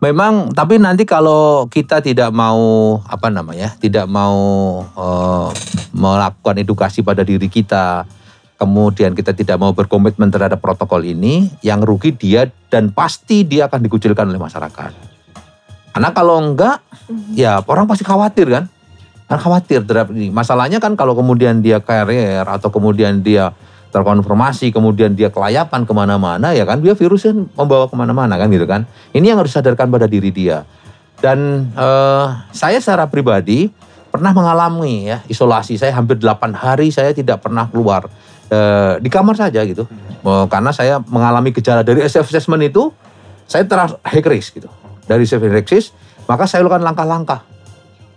Memang, tapi nanti kalau kita tidak mau apa namanya, tidak mau eh, melakukan edukasi pada diri kita, kemudian kita tidak mau berkomitmen terhadap protokol ini, yang rugi dia dan pasti dia akan dikucilkan oleh masyarakat. Karena kalau enggak, ya orang pasti khawatir kan, kan khawatir terhadap ini. Masalahnya kan kalau kemudian dia carrier atau kemudian dia terkonfirmasi, kemudian dia kelayapan ke mana-mana, ya kan dia virusnya membawa ke mana-mana kan gitu kan. Ini yang harus sadarkan pada diri dia. Dan eh, saya secara pribadi pernah mengalami ya isolasi. Saya hampir 8 hari saya tidak pernah keluar eh, di kamar saja gitu. Eh, karena saya mengalami gejala dari self assessment itu, saya terus high risk gitu. Dari self risk, maka saya lakukan langkah-langkah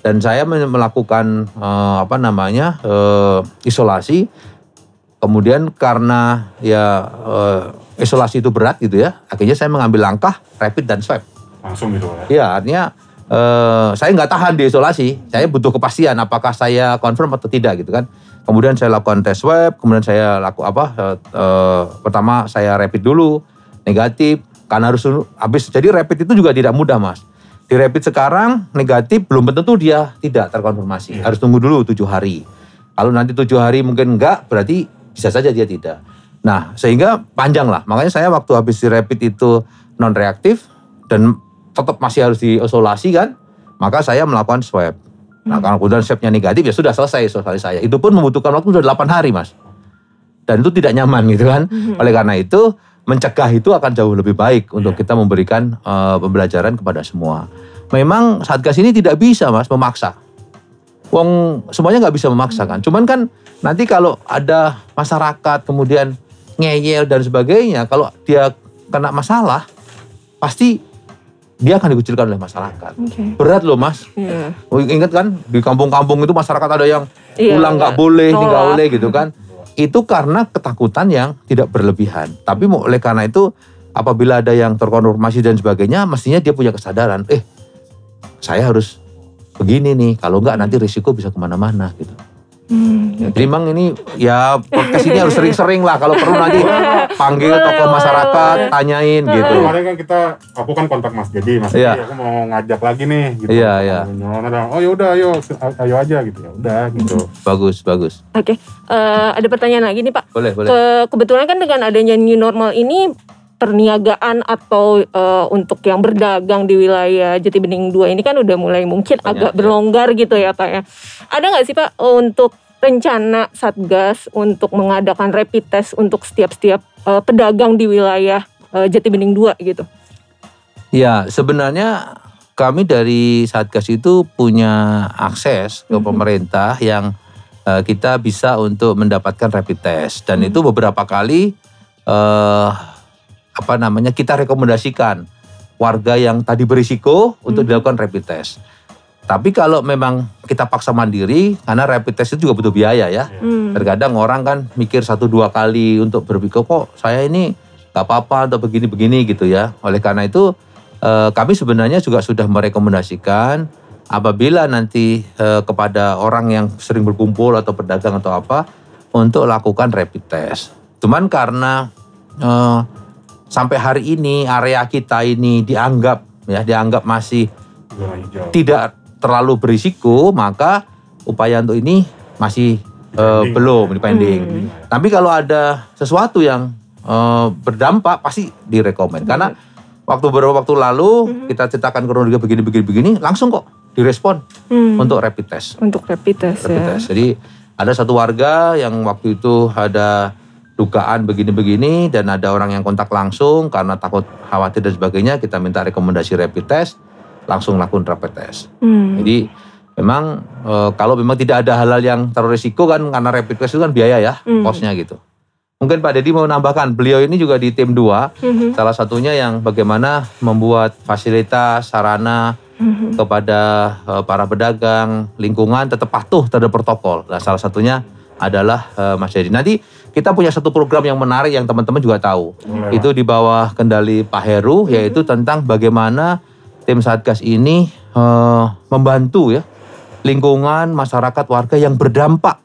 dan saya melakukan eh, apa namanya eh, isolasi kemudian karena ya eh, isolasi itu berat gitu ya akhirnya saya mengambil langkah rapid dan swab Langsung gitu ya. ya artinya eh, saya nggak tahan di isolasi saya butuh kepastian apakah saya confirm atau tidak gitu kan kemudian saya lakukan tes swab kemudian saya laku apa eh, pertama saya rapid dulu negatif karena harus habis. Jadi rapid itu juga tidak mudah mas. Di rapid sekarang negatif belum tentu dia tidak terkonfirmasi. Harus tunggu dulu tujuh hari. Kalau nanti tujuh hari mungkin enggak berarti bisa saja dia tidak. Nah sehingga panjang lah. Makanya saya waktu habis di rapid itu non reaktif dan tetap masih harus diisolasi kan? Maka saya melakukan swab nah kalau kemudian swabnya negatif ya sudah selesai isolasi saya itu pun membutuhkan waktu sudah 8 hari mas dan itu tidak nyaman gitu kan oleh karena itu mencegah itu akan jauh lebih baik untuk kita memberikan eh, pembelajaran kepada semua. Memang Satgas ini tidak bisa Mas memaksa. Wong semuanya nggak bisa memaksa kan. Cuman kan nanti kalau ada masyarakat kemudian ngeyel dan sebagainya, kalau dia kena masalah pasti dia akan dikucilkan oleh masyarakat. Oke. Berat loh Mas. Iya. Oh, Ingat kan di kampung-kampung itu masyarakat ada yang Iya, pulang nggak nggak boleh, nggak boleh gitu kan. Itu karena ketakutan yang tidak berlebihan. Tapi mau- oleh karena itu apabila ada yang terkonfirmasi dan sebagainya, mestinya dia punya kesadaran. Eh, saya harus begini nih. Kalau nggak nanti risiko bisa ke mana-mana gitu. Hmm, Jadi memang ini ya podcast ini harus sering-sering lah. Kalau perlu nanti panggil tokoh masyarakat, tanyain gitu. Kemarin kan kita, aku kan kontak Mas Dedi, Mas Iya. Dedi aku mau ngajak lagi nih gitu. Iya, iya. Nyolong, Oh yaudah ayo, ayo aja gitu ya udah gitu. Bagus, bagus. Oke, Eh, ada pertanyaan lagi nih Pak. Boleh, boleh. Ke- kebetulan kan dengan adanya new normal ini perniagaan atau eh, untuk yang berdagang di wilayah Jatibening 2 ini kan udah mulai mungkin Banyak, agak ya. berlonggar gitu ya Pak ya. Ada nggak sih Pak untuk rencana Satgas untuk mengadakan rapid test untuk setiap-setiap eh, pedagang di wilayah eh, Jatibening 2 gitu? Ya, sebenarnya kami dari Satgas itu punya akses ke Mhm. pemerintah yang eh, kita bisa untuk mendapatkan rapid test dan Mhm. itu beberapa kali eh apa namanya kita rekomendasikan warga yang tadi berisiko untuk Mhm. dilakukan rapid test. Tapi kalau memang kita paksa mandiri, karena rapid test itu juga butuh biaya ya. Hmm. Terkadang orang kan mikir satu dua kali untuk berpikir kok saya ini nggak apa-apa untuk begini-begini gitu ya. Oleh karena itu eh, kami sebenarnya juga sudah merekomendasikan apabila nanti eh, kepada orang yang sering berkumpul atau pedagang atau apa untuk lakukan rapid test. Cuman karena eh, sampai hari ini area kita ini dianggap ya dianggap masih tidak terlalu berisiko, maka upaya untuk ini masih Dipending. belum dipending. Hmm. Tapi kalau ada sesuatu yang eh, berdampak pasti direkomend. Karena waktu beberapa waktu lalu Mhm. kita ceritakan kronologi begini-begini begini, langsung kok direspon Hmm. untuk rapid test. untuk rapid test Rapid ya. test. Jadi ada satu warga yang waktu itu ada dugaan begini-begini dan ada orang yang kontak langsung karena takut khawatir dan sebagainya, kita minta rekomendasi rapid test, langsung lakukan rapid test. Hmm. Jadi memang eh, kalau memang tidak ada halal yang terlalu risiko kan karena rapid test itu kan biaya ya, Hmm. kosnya gitu. Mungkin Pak Deddy mau nambahkan, beliau ini juga di tim 2, Mhm. salah satunya yang bagaimana membuat fasilitas, sarana Mhm. kepada eh, para pedagang, lingkungan tetap patuh terhadap protokol. Nah, salah satunya adalah eh, Mas Deddy. Nanti kita punya satu program yang menarik yang teman-teman juga tahu. Boleh, Itu di bawah kendali Pak Heru, yaitu tentang bagaimana tim Satgas ini eh, membantu ya lingkungan masyarakat warga yang berdampak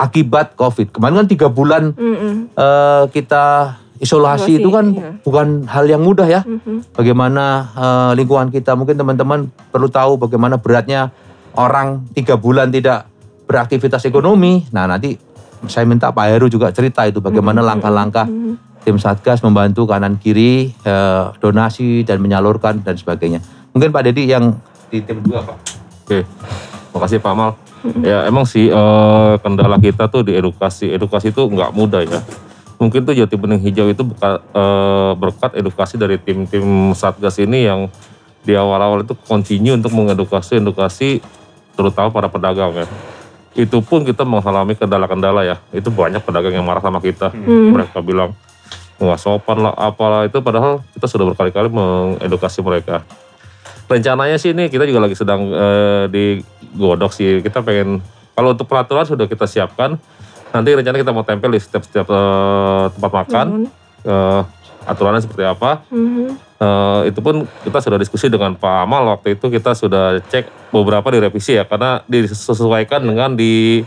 akibat COVID. Kemarin kan tiga bulan Mhm. eh, kita isolasi Isolasi, itu kan iya. bukan hal yang mudah ya. Mhm. Bagaimana eh, lingkungan kita mungkin teman-teman perlu tahu bagaimana beratnya orang tiga bulan tidak beraktivitas ekonomi. Nah nanti saya minta Pak Heru juga cerita itu bagaimana Mhm. langkah-langkah Mhm. tim Satgas membantu kanan kiri eh, donasi dan menyalurkan dan sebagainya. Mungkin Pak Dedi yang di tim dua Pak. Oke, makasih Pak Mal. Ya emang sih eh, kendala kita tuh di edukasi. Edukasi itu nggak mudah ya. Mungkin tuh Jati Bening Hijau itu berkat, eh, berkat edukasi dari tim-tim Satgas ini yang di awal-awal itu continue untuk mengedukasi edukasi terutama para pedagang ya. Itu pun kita mengalami kendala-kendala ya. Itu banyak pedagang yang marah sama kita. Hmm. Mereka bilang nggak sopan lah apalah itu padahal kita sudah berkali-kali mengedukasi mereka rencananya sih ini kita juga lagi sedang eh, digodok sih kita pengen kalau untuk peraturan sudah kita siapkan nanti rencana kita mau tempel di setiap-setiap eh, tempat makan Mhm. eh, aturannya seperti apa Mhm. Eh, itu pun kita sudah diskusi dengan Pak Amal waktu itu kita sudah cek beberapa direvisi ya karena disesuaikan dengan di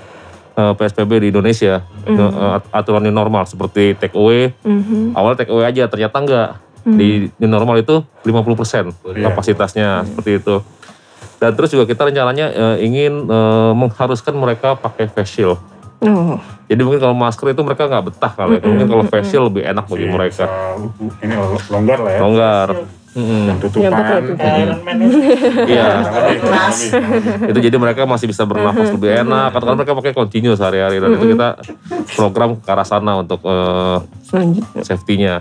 eh, PSBB di Indonesia Mhm. Eh, at- aturan new normal seperti take away Mhm. awal take away aja ternyata enggak Hmm. di new normal itu 50% Iya. kapasitasnya seperti itu dan terus juga kita rencananya eh, ingin eh, mengharuskan mereka pakai face shield Oh. jadi mungkin kalau masker itu mereka nggak betah kali ya. Mm-mm, mungkin kalau shield lebih enak bagi Bisa- mereka bisa- ini longgar lah ya. longgar Mm-mm. Dan tutupan. Yang betul, betul. Mm. <laughs> iya itu jadi mereka masih bisa bernafas lebih enak karena mereka pakai continue sehari-hari dan itu kita program ke arah sana untuk eh, Selanjutnya. safety-nya.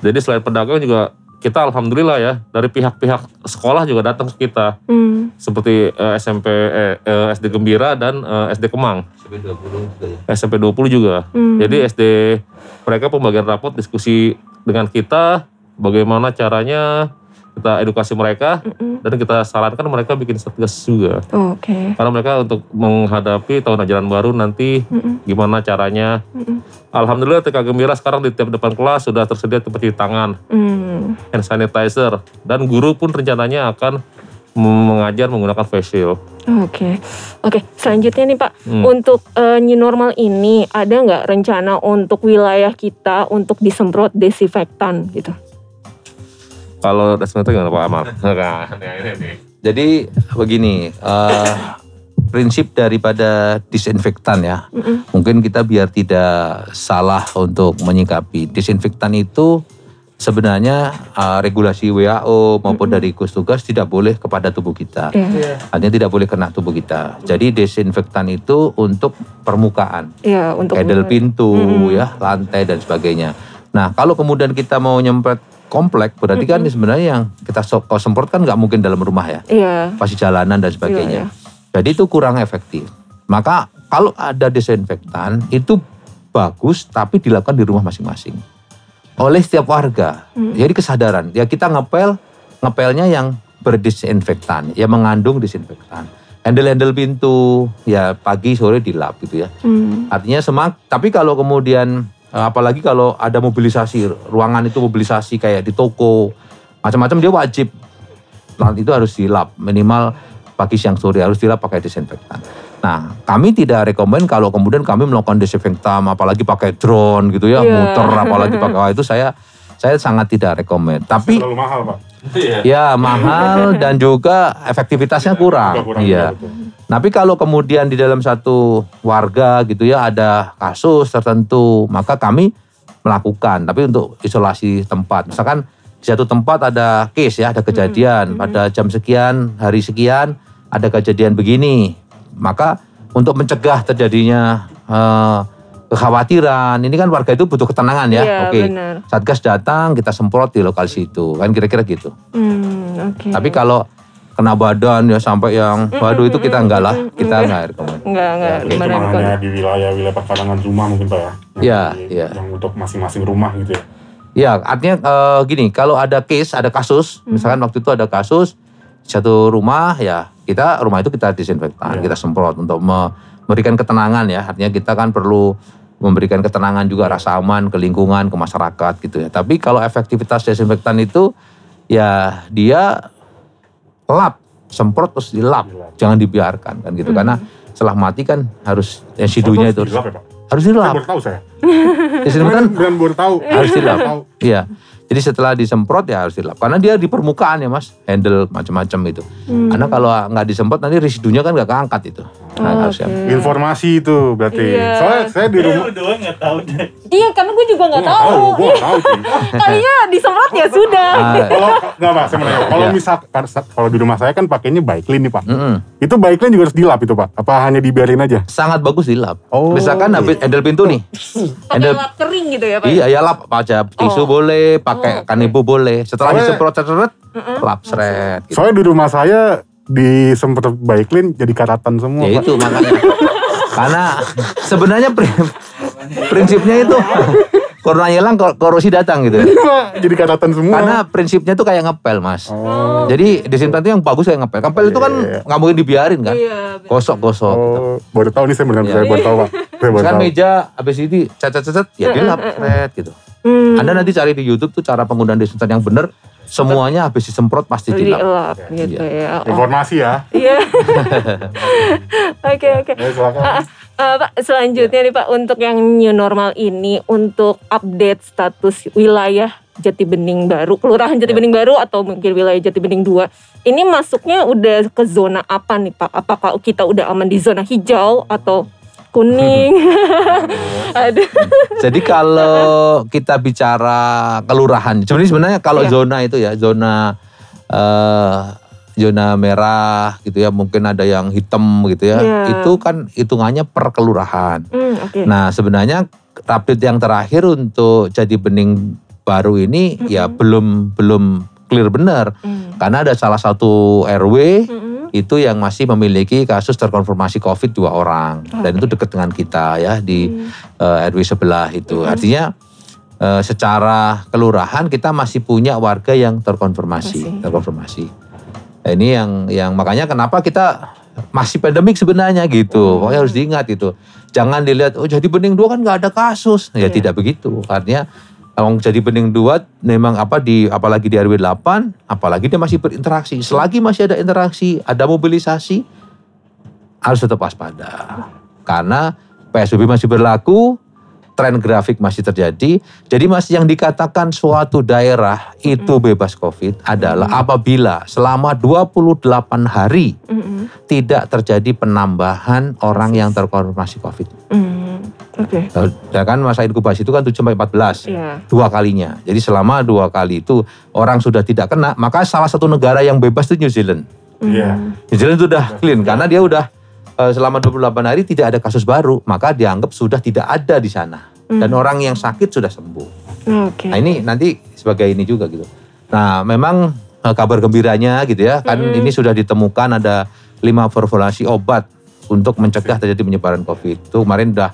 Jadi selain pedagang juga kita alhamdulillah ya dari pihak-pihak sekolah juga datang ke kita Hmm. seperti eh, SMP eh, eh, SD Gembira dan eh, SD Kemang. SMP 20 juga. Hmm. Jadi SD mereka pembagian rapot diskusi dengan kita bagaimana caranya kita edukasi mereka Mm-mm. dan kita sarankan mereka bikin satgas juga. Oh, Oke. Karena mereka untuk menghadapi tahun ajaran baru nanti Mm-mm. gimana caranya. Mm-mm. Alhamdulillah TK Gembira sekarang di tiap depan kelas sudah tersedia tempat cuci tangan, Hmm. hand sanitizer dan guru pun rencananya akan mengajar menggunakan face shield. Oke, oke. Selanjutnya nih Pak, Hmm. untuk eh, new normal ini ada nggak rencana untuk wilayah kita untuk disemprot desinfektan gitu? Kalau desinfektan gimana Pak Amal? <laughs> Nah. Jadi begini, eh, prinsip daripada disinfektan ya, Mm-mm. mungkin kita biar tidak salah untuk menyikapi disinfektan itu sebenarnya eh, regulasi WHO maupun dari gugus tugas tidak boleh kepada tubuh kita. Iya, Artinya tidak boleh kena tubuh kita. Jadi desinfektan itu untuk permukaan, Iya, untuk pedal pintu, Mm-mm. ya, lantai dan sebagainya. Nah, kalau kemudian kita mau nyempet komplek, berarti kan sebenarnya yang kita so- kalau semprot kan nggak mungkin dalam rumah ya, Iya, pasti jalanan dan sebagainya. Jadi itu kurang efektif. Maka kalau ada desinfektan itu bagus, tapi dilakukan di rumah masing-masing oleh setiap warga. Mm. Jadi kesadaran, ya kita ngepel, ngepelnya yang berdisinfektan, ya mengandung disinfektan. Handle-handle pintu, ya pagi sore dilap gitu ya. Hmm. Artinya semak, tapi kalau kemudian eh, apalagi kalau ada mobilisasi ruangan itu mobilisasi kayak di toko macam-macam dia wajib itu harus dilap minimal pagi siang sore harus dilap pakai disinfektan. Nah kami tidak rekomend kalau kemudian kami melakukan disinfektan apalagi pakai drone gitu ya Iya. muter apalagi pakai <laughs> wah, itu saya saya sangat tidak rekomend. Tapi Terlalu mahal pak. ya mahal <laughs> dan juga efektivitasnya kurang. Juga kurang, Iya. betul. Tapi kalau kemudian di dalam satu warga gitu ya ada kasus tertentu, maka kami melakukan. Tapi untuk isolasi tempat, misalkan di satu tempat ada case ya, ada kejadian pada jam sekian, hari sekian ada kejadian begini, maka untuk mencegah terjadinya eh, kekhawatiran, ini kan warga itu butuh ketenangan ya. Iya, Oke, benar. satgas datang kita semprot di lokasi itu, kan kira-kira gitu. Hmm, oke. Tapi kalau kena badan ya sampai yang waduh itu kita enggak lah, kita enggak rekomend. Enggak, enggak. Ya, Itu gimana mah nih, hanya di wilayah-wilayah perkarangan rumah mungkin pak ya. Yang Iya, di- iya. Yang untuk masing-masing rumah gitu ya. Ya, artinya eh, gini, kalau ada case, ada kasus, misalkan waktu itu ada kasus di satu rumah ya, kita rumah itu kita disinfektan, Iya. kita semprot untuk me- memberikan ketenangan ya. Artinya kita kan perlu memberikan ketenangan juga rasa aman ke lingkungan, ke masyarakat gitu ya. Tapi kalau efektivitas desinfektan itu ya dia lap, semprot terus dilap, Dilap. jangan dibiarkan kan gitu. Hmm. Karena setelah mati kan harus residunya itu harus, Dilap ya pak. harus Saya dilap. baru tahu saya. Desinfektan Dan baru tahu. harus dilap. Iya. Jadi setelah disemprot ya harus dilap. Karena dia di permukaan ya mas, handle macam-macam itu. Hmm. Karena kalau nggak disemprot nanti residunya kan nggak keangkat itu. Nah, Oh, harusnya. oke. Informasi itu berarti. Iya. Soalnya saya di rumah. Berdua nggak tahu deh. Iya, karena gue juga nggak Gua tahu. Gue nggak tahu. <laughs> Kalinya disemprot ya sudah. Ah, Kalau nggak pak, saya mau nanya. Kalau Iya. misal kalau di rumah saya kan pakainya Baiklin nih pak. mm-mm. Itu Baiklin juga harus dilap itu pak? Apa hanya dibiarin aja? Sangat bagus dilap. Oh, Misalkan habis handle pintu nih. Pakai handle lap kering gitu ya, Pak? Iya, ya lap aja. Tisu Oh. boleh, pakai Oh, oke. kanebo boleh. Setelah Soalnya- disemprot seret, lap seret. Gitu. Soalnya di rumah saya disemprot Baiklin jadi karatan semua Ya pak. itu makanya. Karena sebenarnya pri- prinsipnya itu corona hilang, kor- korosi datang gitu. Pak, jadi karatan semua. Karena prinsipnya itu kayak ngepel, Mas. Oh. Jadi disinfektan itu yang bagus kayak ngepel. Ngepel itu kan Iya. nggak mungkin dibiarin kan. Iya. Gosok-gosok. gitu. Oh, baru tahu nih saya benar Iya. saya baru tahu pak. Saya baru Misalkan tahu. meja habis ini cacat-cacat ya dilap seret gitu. Hmm. Anda nanti cari di YouTube tuh cara penggunaan disinfektan yang benar. Semuanya habis disemprot pasti dilap. dilap gitu ya. Oh. Informasi ya. Iya. <laughs> Oke oke. Ya, silakan. Ah, ah, Pak, selanjutnya nih Pak untuk yang new normal ini untuk update status wilayah Jati Bening baru, kelurahan Jati Ya. Bening baru atau mungkin wilayah Jati Bening 2. Ini masuknya udah ke zona apa nih Pak? Apakah kita udah aman di zona hijau atau kuning? Aduh. Jadi kalau kita bicara kelurahan, sebenarnya sebenarnya kalau Iya. zona itu ya zona eh, zona merah gitu ya, mungkin ada yang hitam gitu ya. Iya. Itu kan hitungannya per kelurahan. Hmm, oke. Nah sebenarnya update yang terakhir untuk jadi bening baru ini ya belum belum clear benar Mm. karena ada salah satu RW Mm-mm. Itu yang masih memiliki kasus terkonfirmasi COVID dua orang. Dan itu dekat dengan kita ya di eh, RW sebelah itu. Artinya eh, secara kelurahan kita masih punya warga yang terkonfirmasi Masih. terkonfirmasi. Nah, ini yang yang makanya kenapa kita masih pandemik sebenarnya gitu. Pokoknya harus diingat itu. Jangan dilihat oh jadi bening dua kan nggak ada kasus. Ya Iya. tidak begitu. Artinya Emang jadi bening dua memang apa di apalagi di RW 8 apalagi dia masih berinteraksi. Selagi masih ada interaksi ada mobilisasi harus tetap waspada. Karena PSBB masih berlaku tren grafik masih terjadi. Jadi masih yang dikatakan suatu daerah itu bebas covid adalah apabila selama 28 hari tidak terjadi penambahan orang yang terkonfirmasi covid. Mm. Oke. ya kan masa inkubasi itu kan 7 sampai 14 Iya. dua kalinya. Jadi selama dua kali itu orang sudah tidak kena, maka salah satu negara yang bebas itu New Zealand. Iya. Mm. New Zealand itu udah clean karena dia udah eh, selama 28 hari tidak ada kasus baru, maka dianggap sudah tidak ada di sana. Dan Mm. orang yang sakit sudah sembuh. Oke. Nah ini nanti sebagai ini juga gitu. Nah memang eh, kabar gembiranya gitu ya, kan Mm-mm. ini sudah ditemukan ada lima formulasi obat untuk mencegah terjadi penyebaran COVID. Itu kemarin udah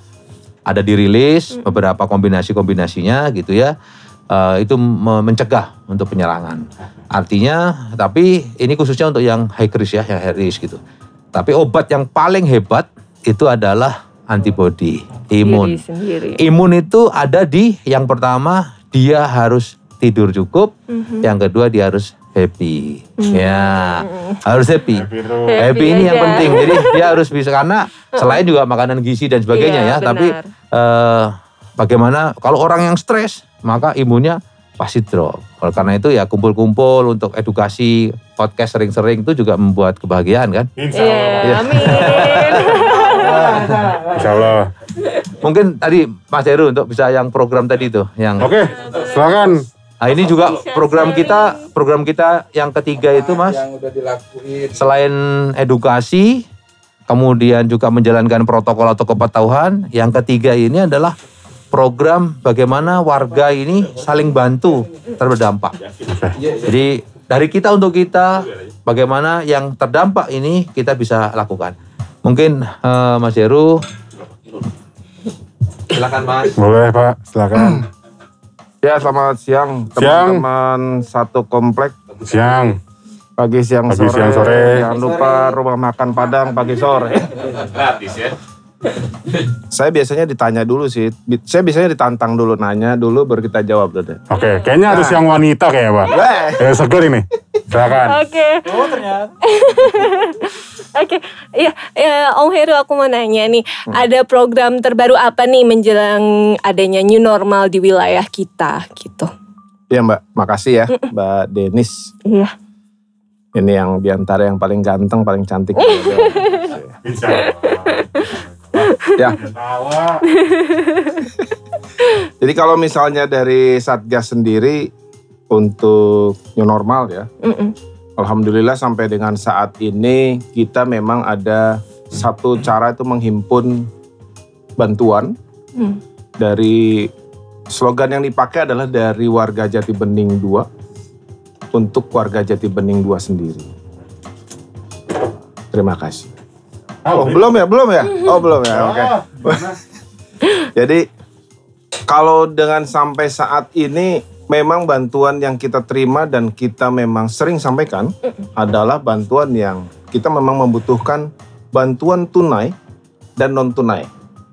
ada dirilis beberapa kombinasi-kombinasinya gitu ya. Eh, itu me- mencegah untuk penyerangan. Artinya, tapi ini khususnya untuk yang high risk ya, yang high risk gitu. Tapi obat yang paling hebat itu adalah antibody, imun. Sendiri. Imun itu ada di yang pertama dia harus tidur cukup, Mhm. yang kedua dia harus happy. Ya, harus happy. Happy. Happy, Happy ini yang aja. penting. Jadi <laughs> dia harus bisa karena selain juga makanan gizi dan sebagainya Iya, ya, tapi benar. eh, bagaimana kalau orang yang stres maka imunnya pasti drop. Oleh karena itu ya kumpul-kumpul untuk edukasi podcast sering-sering itu juga membuat kebahagiaan kan. Insya Iya, Allah. amin. <laughs> Insya Allah. Mungkin tadi Mas Heru untuk bisa yang program tadi tuh yang Oke, silakan. Nah ini juga program kita, program kita yang ketiga itu mas, Yang udah dilakuin. selain edukasi, kemudian juga menjalankan protokol atau kepatuhan, yang ketiga ini adalah program bagaimana warga ini saling bantu terdampak. Jadi dari kita untuk kita, bagaimana yang terdampak ini kita bisa lakukan. Mungkin eh, Mas Heru, silakan Mas. Boleh Pak, silakan. <clears throat> Ya selamat siang teman-teman satu komplek Siang. pagi siang Pagi, sore. siang, sore. Jangan lupa rumah makan Padang pagi sore. Gratis ya. Saya biasanya ditanya dulu sih. Saya biasanya ditantang dulu nanya dulu baru kita jawab deh. Oke, kayaknya harus yang wanita kayak Pak. Eh, seger ini. Silakan. Oke. Oh ternyata. <laughs> Oke, iya, ya, Om Heru aku mau nanya nih, Hmm. ada program terbaru apa nih menjelang adanya new normal di wilayah kita gitu? Iya Mbak, makasih ya Mbak Denis. Iya. Ini yang di antara yang paling ganteng, paling cantik. <laughs> Insya Allah. Ya, <laughs> jadi kalau misalnya dari Satgas sendiri untuk new normal ya, Mm-mm. Alhamdulillah sampai dengan saat ini kita memang ada satu cara itu menghimpun bantuan Hmm. dari slogan yang dipakai adalah dari warga Jati Bening 2 untuk warga Jati Bening 2 sendiri. Terima kasih. Oh, belum ya, belum ya? <laughs> Oh, belum ya. Oke. <laughs> Jadi kalau dengan sampai saat ini memang bantuan yang kita terima dan kita memang sering sampaikan adalah bantuan yang kita memang membutuhkan bantuan tunai dan non tunai.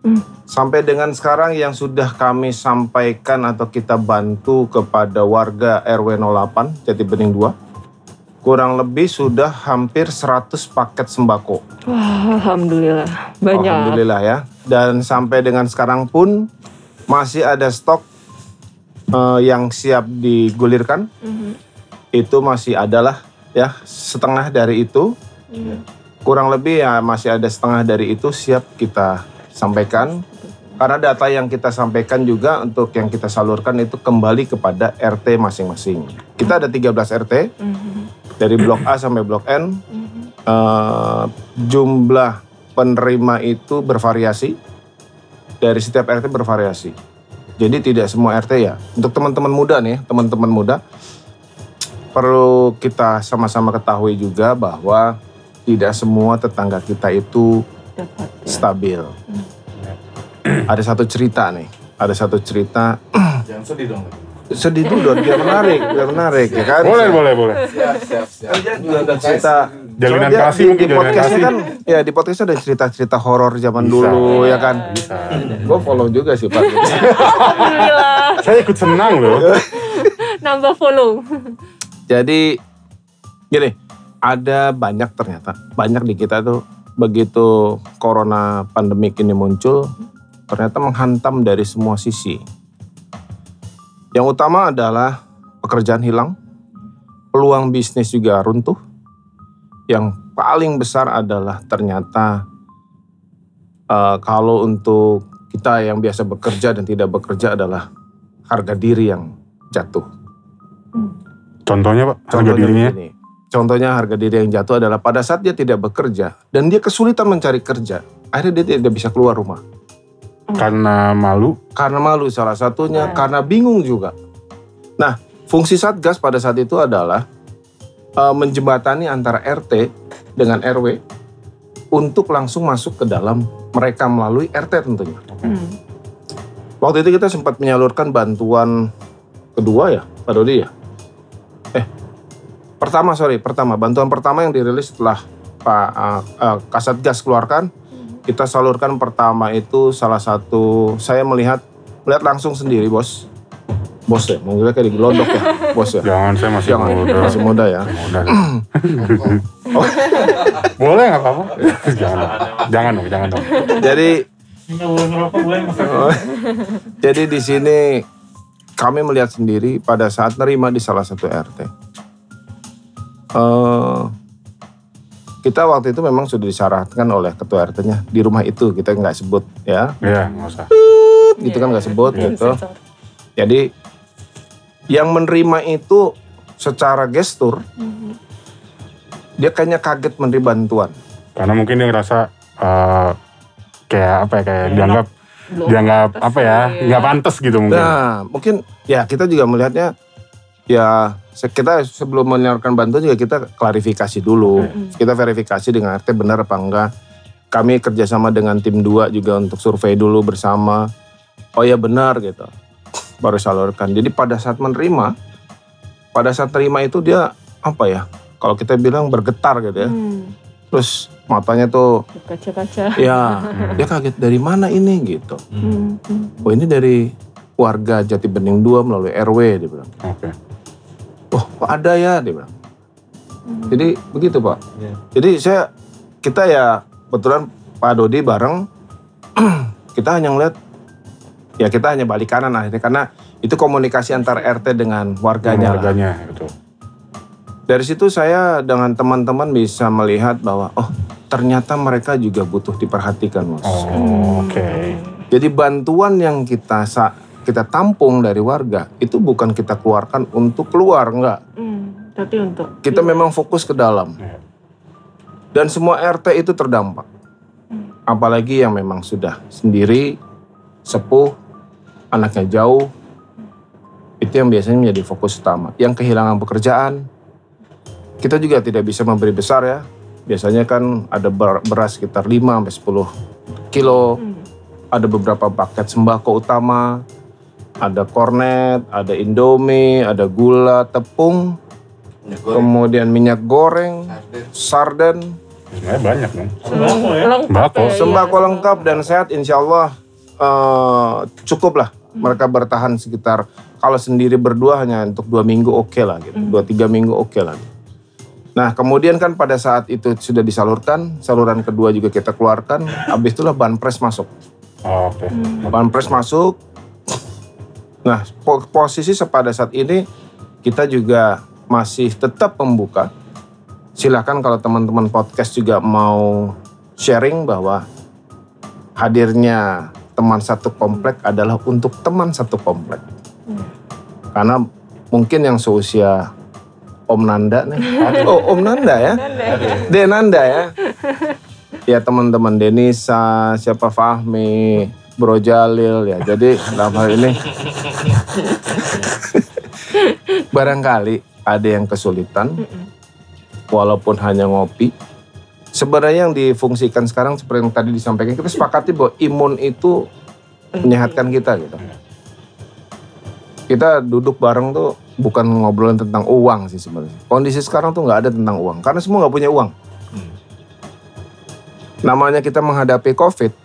Hmm. Sampai dengan sekarang yang sudah kami sampaikan atau kita bantu kepada warga RW 08 Jati Bening 2 kurang lebih sudah hampir 100 paket sembako. Wah, alhamdulillah banyak. Alhamdulillah ya. Dan sampai dengan sekarang pun masih ada stok eh, yang siap digulirkan. Mhm. Itu masih adalah ya setengah dari itu. Iya. Kurang lebih ya masih ada setengah dari itu siap kita sampaikan. Karena data yang kita sampaikan juga untuk yang kita salurkan itu kembali kepada RT masing-masing. Kita ada 13 RT Mhm. Dari blok A sampai blok N. Eh, jumlah penerima itu bervariasi dari setiap RT bervariasi. Jadi tidak semua RT ya. Untuk teman-teman muda nih, teman-teman muda perlu kita sama-sama ketahui juga bahwa tidak semua tetangga kita itu Dapat. ya. stabil. Ada satu cerita nih, ada satu cerita Jangan sedih dong. Sedih dulu dong, biar menarik, biar menarik ya kan. Boleh, boleh, boleh. Siap, siap, siap. Kan dia juga ada cerita Jalinan dia kasih di, mungkin, di podcastnya kasih. kan ya di podcastnya ada cerita-cerita horor zaman Bisa. dulu ya kan Bisa. gue follow juga sih pak Alhamdulillah Saya ikut senang loh. nambah follow. jadi gini ada banyak ternyata banyak di kita tuh begitu corona pandemik ini muncul ternyata menghantam dari semua sisi yang utama adalah pekerjaan hilang peluang bisnis juga runtuh. Yang paling besar adalah ternyata eh, kalau untuk kita yang biasa bekerja dan tidak bekerja adalah harga diri yang jatuh. Contohnya Pak, harga Contohnya dirinya. begini. Contohnya harga diri yang jatuh adalah pada saat dia tidak bekerja dan dia kesulitan mencari kerja, akhirnya dia tidak bisa keluar rumah Karena malu. karena malu salah satunya, karena bingung juga. Nah, fungsi satgas pada saat itu adalah eh, menjembatani antara RT dengan RW untuk langsung masuk ke dalam mereka melalui RT tentunya. Hmm. Waktu itu kita sempat menyalurkan bantuan kedua ya, Pak Dodi ya? Eh, pertama sorry, pertama. Bantuan pertama yang dirilis setelah Pak uh, uh, Kasatgas keluarkan, kita salurkan pertama itu salah satu, saya melihat melihat langsung sendiri bos. Bos ya, manggilnya kayak digelodok ya, bos ya. Jangan, saya masih Jangan, muda. masih muda ya. Muda. <laughs> boleh nggak apa-apa? jangan dong. Jangan dong, jangan dong. Jadi Oh. Jadi di sini kami melihat sendiri pada saat nerima di salah satu RT. Eh, kita waktu itu memang sudah disyaratkan oleh ketua RT-nya di rumah itu kita nggak sebut ya, Ya, nggak usah. gitu kan nggak sebut Iya, gitu. sensor. Jadi yang menerima itu secara gestur Mhm. dia kayaknya kaget menerima bantuan. Karena mungkin dia ngerasa eh, kayak apa ya, kayak dianggap Belum dianggap apa ya, kali nggak pantas gitu mungkin. Nah, mungkin ya kita juga melihatnya ya kita sebelum menyalurkan bantuan juga kita klarifikasi dulu. Mm-mm. Kita verifikasi dengan RT benar apa enggak. Kami kerjasama dengan tim 2 juga untuk survei dulu bersama. Oh ya benar gitu. Baru salurkan. Jadi pada saat menerima, pada saat terima itu dia apa ya? Kalau kita bilang bergetar gitu ya. Hmm. Terus matanya tuh Kaca-kaca. ya <laughs> dia kaget dari mana ini gitu. Hmm. Hmm. Oh ini dari warga Jati Bening 2 melalui RW dia bilang. Oke. Oh, kok ada ya dia bilang. Jadi begitu Pak. Jadi saya kita ya kebetulan Pak Dodi bareng <clears throat> kita hanya ngeliat ya kita hanya balik kanan akhirnya karena itu komunikasi antar RT dengan warganya. lah. Harganya, betul. Dari situ saya dengan teman-teman bisa melihat bahwa oh ternyata mereka juga butuh diperhatikan Mas. Oh, oke. Jadi bantuan yang kita sa- kita tampung dari warga itu bukan kita keluarkan untuk keluar enggak. Hmm. Tapi untuk Kita memang fokus ke dalam. Iya. Dan semua RT itu terdampak. Apalagi yang memang sudah sendiri, sepuh, anaknya jauh. Itu yang biasanya menjadi fokus utama. Yang kehilangan pekerjaan, kita juga tidak bisa memberi besar ya. Biasanya kan ada ber- beras sekitar 5 sampai 10 kilo, Hmm. ada beberapa paket sembako utama, ada kornet, ada indomie, ada gula, tepung, kemudian minyak goreng, sarden, Sebenarnya banyak dong. lengkap Sembako. ya, iya. sembako lengkap dan sehat insya Allah eh, cukup lah. Mereka bertahan sekitar kalau sendiri berdua hanya untuk dua minggu oke lah gitu. Dua tiga minggu oke lah nah kemudian kan pada saat itu sudah disalurkan saluran kedua juga kita keluarkan habis itulah banpres masuk. Oh, Oke. banpres masuk nah po- posisi pada saat ini kita juga masih tetap membuka silakan kalau teman-teman podcast juga mau sharing bahwa hadirnya teman satu komplek adalah untuk teman satu komplek. Karena mungkin yang seusia Om Nanda nih. <laughs> Oh, Om Nanda ya? Denanda ya. Ya teman-teman Denisa, siapa Fahmi, Bro Jalil ya. Jadi dalam hal ini barangkali ada yang kesulitan walaupun hanya ngopi. Sebenarnya yang difungsikan sekarang seperti yang tadi disampaikan kita sepakati bahwa imun itu menyehatkan kita gitu. Kita duduk bareng tuh bukan ngobrolin tentang uang sih sebenarnya. Kondisi sekarang tuh nggak ada tentang uang karena semua nggak punya uang. Namanya kita menghadapi COVID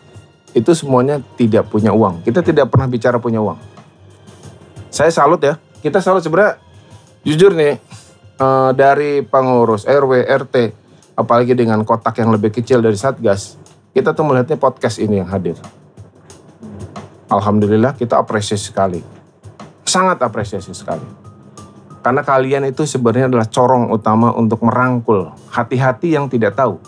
itu semuanya tidak punya uang. Kita tidak pernah bicara punya uang. Saya salut ya. Kita salut sebenarnya jujur nih eh, dari pengurus RW, RT, apalagi dengan kotak yang lebih kecil dari Satgas, kita tuh melihatnya podcast ini yang hadir. Alhamdulillah kita apresiasi sekali. Sangat apresiasi sekali. Karena kalian itu sebenarnya adalah corong utama untuk merangkul hati-hati yang tidak tahu.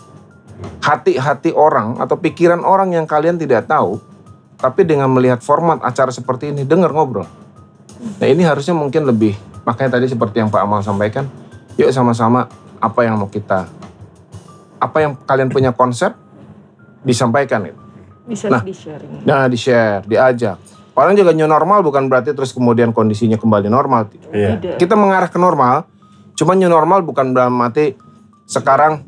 Hati-hati orang atau pikiran orang yang kalian tidak tahu, tapi dengan melihat format acara seperti ini, dengar ngobrol. Nah ini harusnya mungkin lebih, makanya tadi seperti yang Pak Amal sampaikan, yuk sama-sama apa yang mau kita, apa yang kalian punya konsep, disampaikan itu. Bisa Nah. di-sharing. Nah di-share, diajak. Orang juga new normal bukan berarti terus kemudian kondisinya kembali normal. Iya. Kita mengarah ke normal, cuman new normal bukan dalam arti sekarang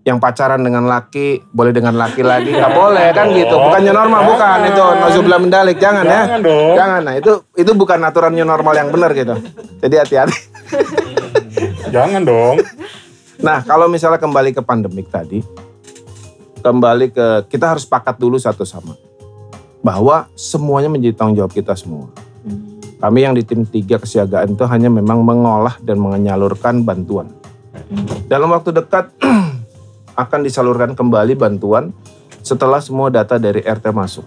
yang pacaran dengan laki boleh dengan laki lagi nggak boleh kan gitu. Bukan new normal bukan. Itu nauzubillah mendalik jangan ya. Jangan dong. jangan. Nah itu itu bukan aturan new normal yang benar gitu. Jadi hati-hati. <laughs> Jangan dong. nah kalau misalnya kembali ke pandemik tadi kembali ke kita harus sepakat dulu satu sama. Bahwa semuanya menjadi tanggung jawab kita semua. Kami yang di tim tiga kesiagaan itu hanya memang mengolah dan menyalurkan bantuan. Dalam waktu dekat <clears throat> akan disalurkan kembali bantuan setelah semua data dari RT masuk.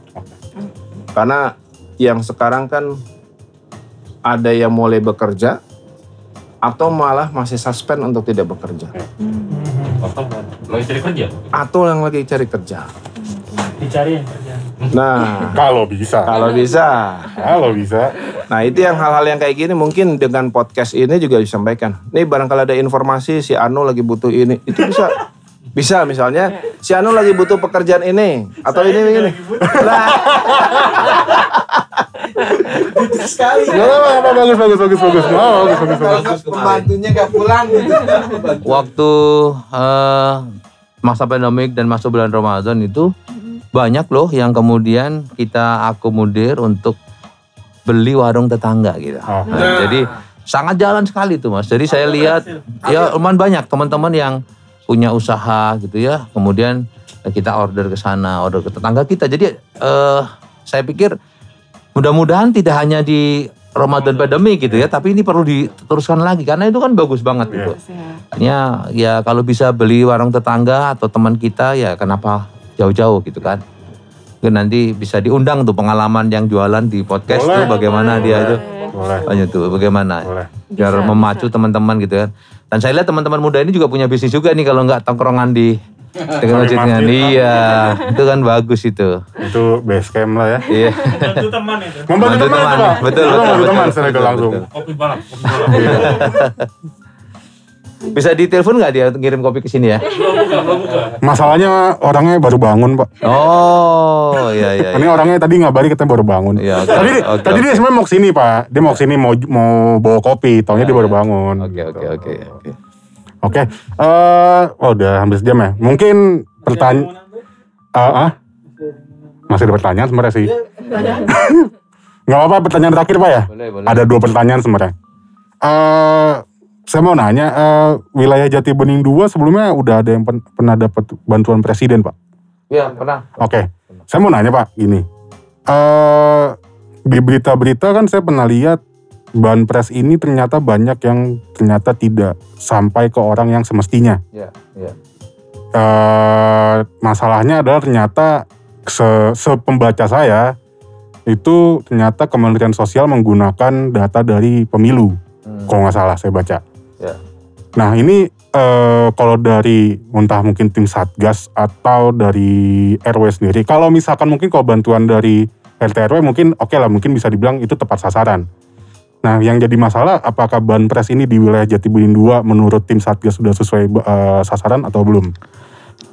Karena yang sekarang kan ada yang mulai bekerja atau malah masih suspend untuk tidak bekerja. Atau lagi cari kerja. Atau yang lagi cari kerja. Dicari yang kerja. Nah, <laughs> Kalau bisa. kalau bisa. Kalau bisa. Nah itu yang hal-hal yang kayak gini mungkin dengan podcast ini juga disampaikan. Nih barangkali ada informasi si Anu lagi butuh ini. Itu bisa bisa misalnya si Anu lagi butuh pekerjaan ini atau ini ini. Nah, Sekali. Gak apa-apa, bagus, bagus, bagus, bagus. Oh, bagus, bagus, bagus. pembantunya gak pulang gitu. waktu eh, masa pandemik dan masuk bulan Ramadan itu banyak loh yang kemudian kita akomodir untuk beli warung tetangga gitu. Oh. Nah, Jadi sangat jalan sekali tuh mas. Jadi saya lihat ya lumayan banyak teman-teman yang punya usaha gitu ya. Kemudian kita order ke sana, order ke tetangga kita. Jadi eh, saya pikir mudah-mudahan tidak hanya di Ramadan pandemi gitu ya, tapi ini perlu diteruskan lagi karena itu kan bagus banget Iya. gitu. Sehat. Hanya ya kalau bisa beli warung tetangga atau teman kita ya kenapa jauh-jauh gitu kan. Mungkin nanti bisa diundang tuh pengalaman yang jualan di podcast Boleh. tuh bagaimana dia itu. Boleh, tuh bagaimana. boleh. Biar Bisa, memacu teman-teman gitu kan. Dan saya lihat teman-teman muda ini juga punya bisnis juga nih kalau nggak tongkrongan di <laughs> dengan masjidnya. masjid. Iya, itu kan bagus itu. Itu base camp lah ya. Iya. Bantu teman itu. Membantu Bantu teman, teman. itu, Pak. Betul, betul, membantu betul, teman betul, saya betul, langsung. Kopi balap, kopi <laughs> balap. Bisa ditelepon nggak dia ngirim kopi ke sini ya? Belum buka, belum buka. Masalahnya orangnya baru bangun, Pak. Oh, iya iya. Ini iya. orangnya tadi ngabarin katanya baru bangun. Iya, oke, tadi oke, tadi oke. dia sebenarnya mau ke sini, Pak. Dia mau ke sini mau mau bawa kopi, taunya dia baru bangun. Oke oke oke oke. Oke. Eh, oh udah hampir sejam ya. Mungkin pertanyaan ah, masih ada pertanyaan sebenarnya sih. <laughs> Nggak apa-apa pertanyaan terakhir Pak ya. Boleh boleh. Ada dua pertanyaan sebenarnya. Eh, saya mau nanya, eh, wilayah Jati Bening 2 sebelumnya udah ada yang pen- pernah dapat bantuan presiden Pak? Iya pernah. Oke, saya mau nanya Pak, gini. eh di berita-berita kan saya pernah lihat banpres ini ternyata banyak yang ternyata tidak sampai ke orang yang semestinya. Iya iya. eh masalahnya adalah ternyata se sepembaca saya itu ternyata Kementerian Sosial menggunakan data dari pemilu, Hmm. kalau nggak salah saya baca. Nah ini eh, kalau dari entah mungkin tim satgas atau dari RW sendiri, kalau misalkan mungkin kalau bantuan dari RT RW mungkin oke lah mungkin bisa dibilang itu tepat sasaran. Nah yang jadi masalah apakah banpres ini di wilayah Jatibening 2 menurut tim satgas sudah sesuai eh, sasaran atau belum?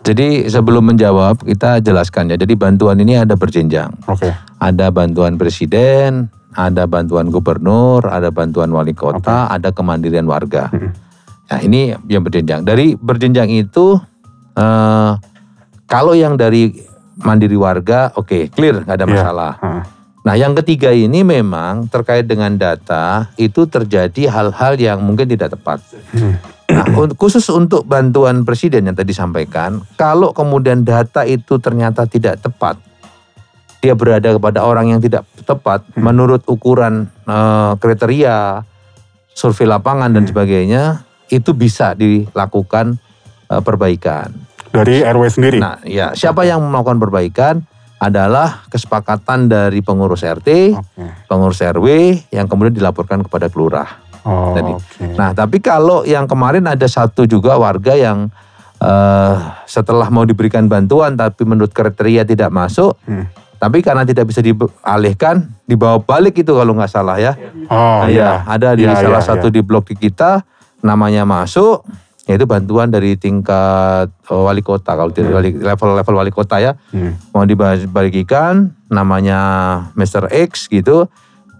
Jadi sebelum menjawab kita jelaskan ya. Jadi bantuan ini ada berjenjang. Oke. Ada bantuan presiden, ada bantuan gubernur, ada bantuan wali kota, ada kemandirian warga. Mm-mm. Nah ini yang berjenjang. Dari berjenjang itu eh, kalau yang dari mandiri warga, oke clear nggak ada Iya. masalah. Heeh. Nah yang ketiga ini memang terkait dengan data itu terjadi hal-hal yang mungkin tidak tepat. Hmm. Nah khusus untuk bantuan presiden yang tadi sampaikan, kalau kemudian data itu ternyata tidak tepat, dia berada kepada orang yang tidak tepat menurut ukuran eh, kriteria, survei lapangan dan sebagainya, itu bisa dilakukan eh, perbaikan. Dari RW sendiri. Nah, ya siapa yang melakukan perbaikan adalah kesepakatan dari pengurus RT, Oke. pengurus RW yang kemudian dilaporkan kepada kelurah. Oh, Tadi. oke. Nah, tapi kalau yang kemarin ada satu juga warga yang eh, setelah mau diberikan bantuan tapi menurut kriteria tidak masuk, Hmm. tapi karena tidak bisa dialihkan, dibawa balik itu kalau nggak salah ya. Oh, Nah, iya. ya, ada di Iya, salah iya, satu iya. di blog di kita namanya masuk yaitu bantuan dari tingkat oh, wali kota kalau tidak wali- level level wali kota ya Hmm. mau dibagikan namanya Mr. X gitu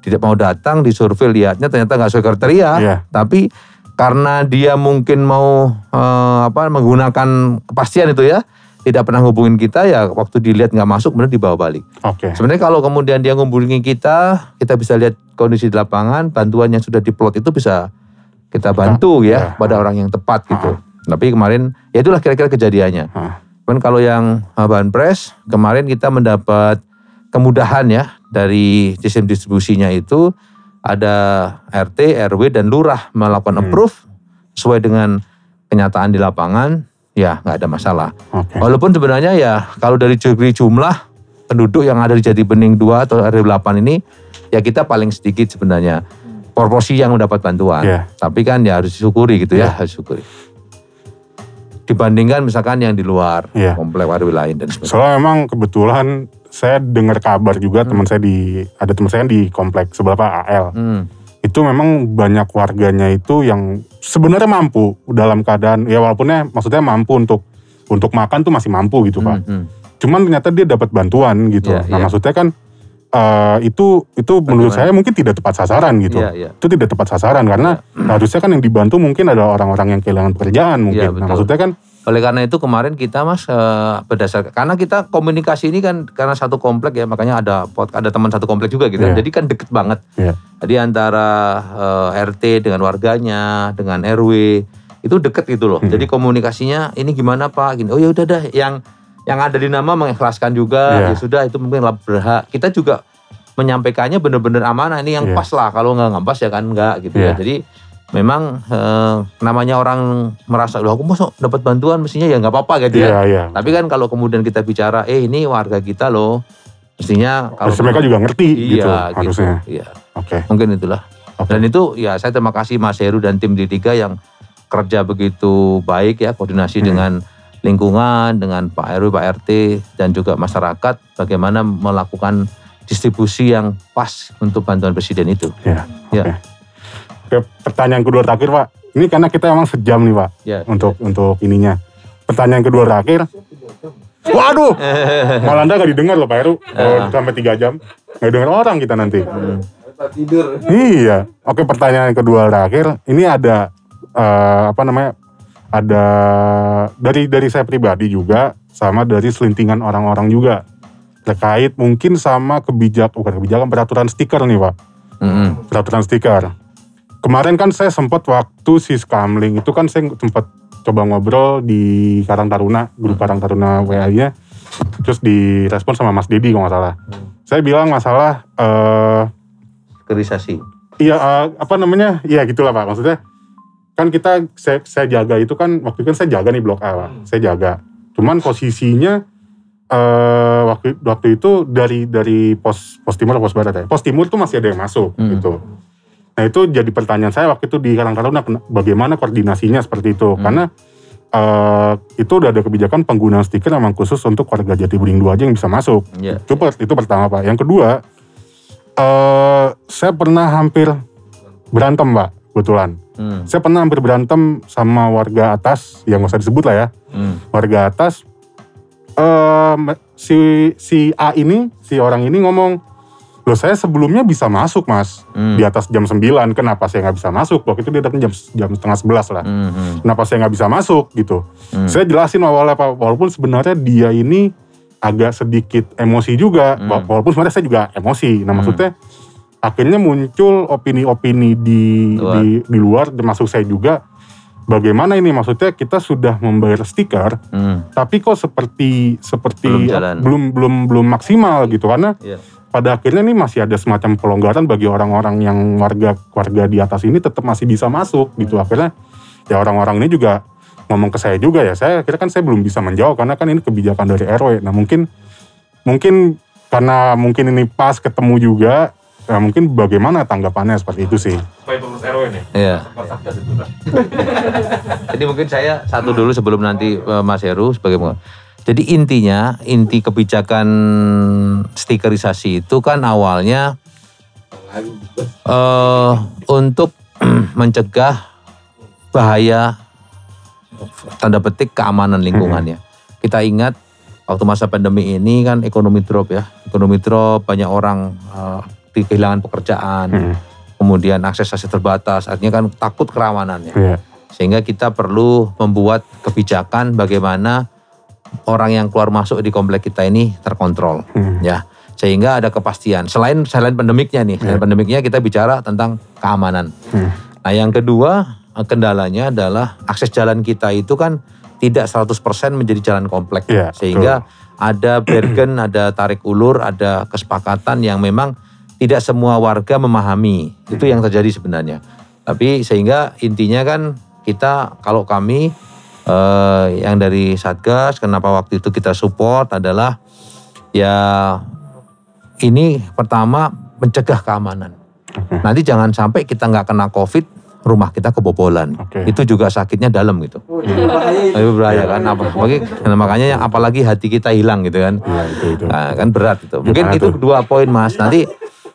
tidak mau datang disurvei lihatnya ternyata nggak sesuai kriteria Iya. tapi karena dia mungkin mau eh, apa menggunakan kepastian itu ya tidak pernah hubungin kita ya waktu dilihat nggak masuk benar dibawa balik Oke. sebenarnya kalau kemudian dia ngubungin kita kita bisa lihat kondisi di lapangan bantuan yang sudah diplot itu bisa kita bantu ya. ya pada orang yang tepat gitu tapi kemarin ya itulah kira-kira kejadiannya Ah. Cuman kalau yang uh, Banpres kemarin kita mendapat kemudahan ya dari sistem distribusinya itu ada RT, RW dan lurah melakukan Hmm. approve sesuai dengan kenyataan di lapangan ya nggak ada masalah. Oke. Walaupun sebenarnya ya kalau dari jumlah penduduk yang ada di Jati Bening 2 atau RW 8 ini ya kita paling sedikit sebenarnya proporsi yang mendapat bantuan. Iya. Tapi kan ya harus disyukuri gitu ya, Iya. harus disyukuri. Dibandingkan misalkan yang di luar Iya. komplek RW lain dan sebagainya. Soalnya memang kebetulan saya dengar kabar juga Hmm. teman saya di ada teman saya di komplek sebelah Pak AL. Hmm. Itu memang banyak warganya itu yang sebenarnya mampu dalam keadaan ya walaupunnya maksudnya mampu untuk untuk makan tuh masih mampu gitu Pak. Hmm, hmm. Cuman ternyata dia dapat bantuan gitu. Iya, nah iya. maksudnya kan eh, itu itu menurut Bagaimana? saya mungkin tidak tepat sasaran gitu. Iya, iya. Itu tidak tepat sasaran karena harusnya kan yang dibantu mungkin adalah orang-orang yang kehilangan pekerjaan mungkin. Iya, nah maksudnya kan Oleh karena itu kemarin kita mas eh, berdasarkan karena kita komunikasi ini kan karena satu komplek ya makanya ada pod- ada teman satu komplek juga gitu. Iya. Jadi kan deket banget. Iya. Jadi antara eh, RT dengan warganya dengan RW itu deket gitu loh. Hmm. Jadi komunikasinya ini gimana pak? Gini. Oh ya udah dah yang yang ada di nama mengikhlaskan juga Iya. ya sudah itu mungkin lah berhak. Kita juga menyampaikannya bener-bener amanah ini yang Iya. pas lah kalau nggak nggak pas ya kan nggak gitu ya. Iya. Jadi memang eh, namanya orang merasa loh aku masuk dapat bantuan mestinya ya nggak apa-apa gitu ya. iya iya. Tapi kan kalau kemudian kita bicara eh ini warga kita loh mestinya kalau Harusnya mereka juga ngerti gitu iya, harusnya. Iya, Oke. mungkin itulah. Oke. Dan itu ya saya terima kasih Mas Heru dan tim di Tiga yang kerja begitu baik ya koordinasi Hmm. dengan lingkungan, dengan Pak RW, Pak RT dan juga masyarakat bagaimana melakukan distribusi yang pas untuk bantuan presiden itu. Ya. Ya. Oke. Oke, pertanyaan kedua terakhir Pak. Ini karena kita emang sejam nih Pak Ya. untuk untuk ininya. Pertanyaan kedua terakhir. Waduh, Malanda gak didengar loh Pak Heru. Kalau sampai tiga jam nggak dengar orang kita nanti. tidur. Iya. Oke, pertanyaan kedua terakhir. Ini ada eh, apa namanya? Ada dari dari saya pribadi juga sama dari selintingan orang-orang juga terkait mungkin sama kebijak bukan kebijakan peraturan stiker nih Pak Mm-mm. peraturan stiker. Kemarin kan saya sempat waktu si Skamling itu kan saya sempat coba ngobrol di Karang Taruna, grup Karang Taruna WA-nya. Terus direspon sama Mas Dedi kalau nggak salah. Saya bilang masalah eh Kerisasi. iya eh, apa namanya? Iya gitulah Pak. Maksudnya kan kita saya, saya jaga itu kan waktu itu kan saya jaga nih blok A, Pak. Saya jaga. Cuman posisinya eh waktu waktu itu dari dari pos pos timur atau pos barat ya. Pos timur tuh masih ada yang masuk Hmm. gitu. Nah itu jadi pertanyaan saya waktu itu di Karang Taruna bagaimana koordinasinya seperti itu Hmm. karena eh itu udah ada kebijakan penggunaan stiker memang khusus untuk warga Jati Bening 2 aja yang bisa masuk. Ya. Itu per- itu pertama Pak. Yang kedua eh saya pernah hampir berantem Pak kebetulan. Hmm. Saya pernah hampir berantem sama warga atas yang nggak usah disebut lah ya Hmm. warga atas eh, si si A ini, si orang ini ngomong, loh saya sebelumnya bisa masuk mas Hmm. di atas jam 9 kenapa saya nggak bisa masuk waktu itu dia datang jam jam setengah 11 lah Hmm, hmm, kenapa saya nggak bisa masuk gitu hmm. saya jelasin awalnya Pak, walaupun sebenarnya dia ini agak sedikit emosi juga, Hmm. Wa- walaupun sebenarnya saya juga emosi. Nah Hmm. maksudnya akhirnya muncul opini-opini di Luar. di di luar, termasuk saya juga. Bagaimana ini maksudnya kita sudah membayar stiker, Hmm. tapi kok seperti seperti Belum jalan. belum belum belum maksimal gitu karena Iya. pada akhirnya nih masih ada semacam pelonggaran bagi orang-orang yang warga warga di atas ini tetap masih bisa masuk gitu akhirnya ya orang-orang ini juga ngomong ke saya juga ya saya kira kan saya belum bisa menjawab karena kan ini kebijakan dari RW nah mungkin mungkin karena mungkin ini pas ketemu juga ya mungkin bagaimana tanggapannya seperti itu sih Supaya pengurus RW nih. Iya. <laughs> Jadi mungkin saya satu dulu sebelum nanti eh, Mas Heru sebagai peng- Jadi intinya, inti kebijakan stikerisasi itu kan awalnya eh untuk <clears throat> mencegah bahaya tanda petik keamanan lingkungannya. Kita ingat waktu masa pandemi ini kan ekonomi drop ya, ekonomi drop banyak orang eh, di- kehilangan pekerjaan, Hmm, kemudian akses akses terbatas, artinya kan takut kerawanannya. Iya. sehingga kita perlu membuat kebijakan bagaimana orang yang keluar masuk di komplek kita ini terkontrol Hmm, ya. Sehingga ada kepastian. Selain selain pandemiknya nih selain Ya. pandemiknya kita bicara tentang keamanan. Hmm. nah yang kedua eh, kendalanya adalah akses jalan kita itu kan tidak 100% menjadi jalan komplek. Iya, sehingga ada bergen ada tarik ulur ada kesepakatan yang memang tidak semua warga memahami. Itu yang terjadi sebenarnya. Tapi sehingga intinya kan kita kalau kami eh, yang dari satgas kenapa waktu itu kita support adalah ya ini pertama mencegah keamanan. Nanti jangan sampai kita nggak kena covid rumah kita kebobolan. Oke. itu juga sakitnya dalam gitu. Itu bahaya kan? Apa? Bagi nah, makanya yang apalagi hati kita hilang gitu kan. Iya, itu itu. Nah, kan berat itu. Mungkin Gimana itu. dua poin Mas. Nanti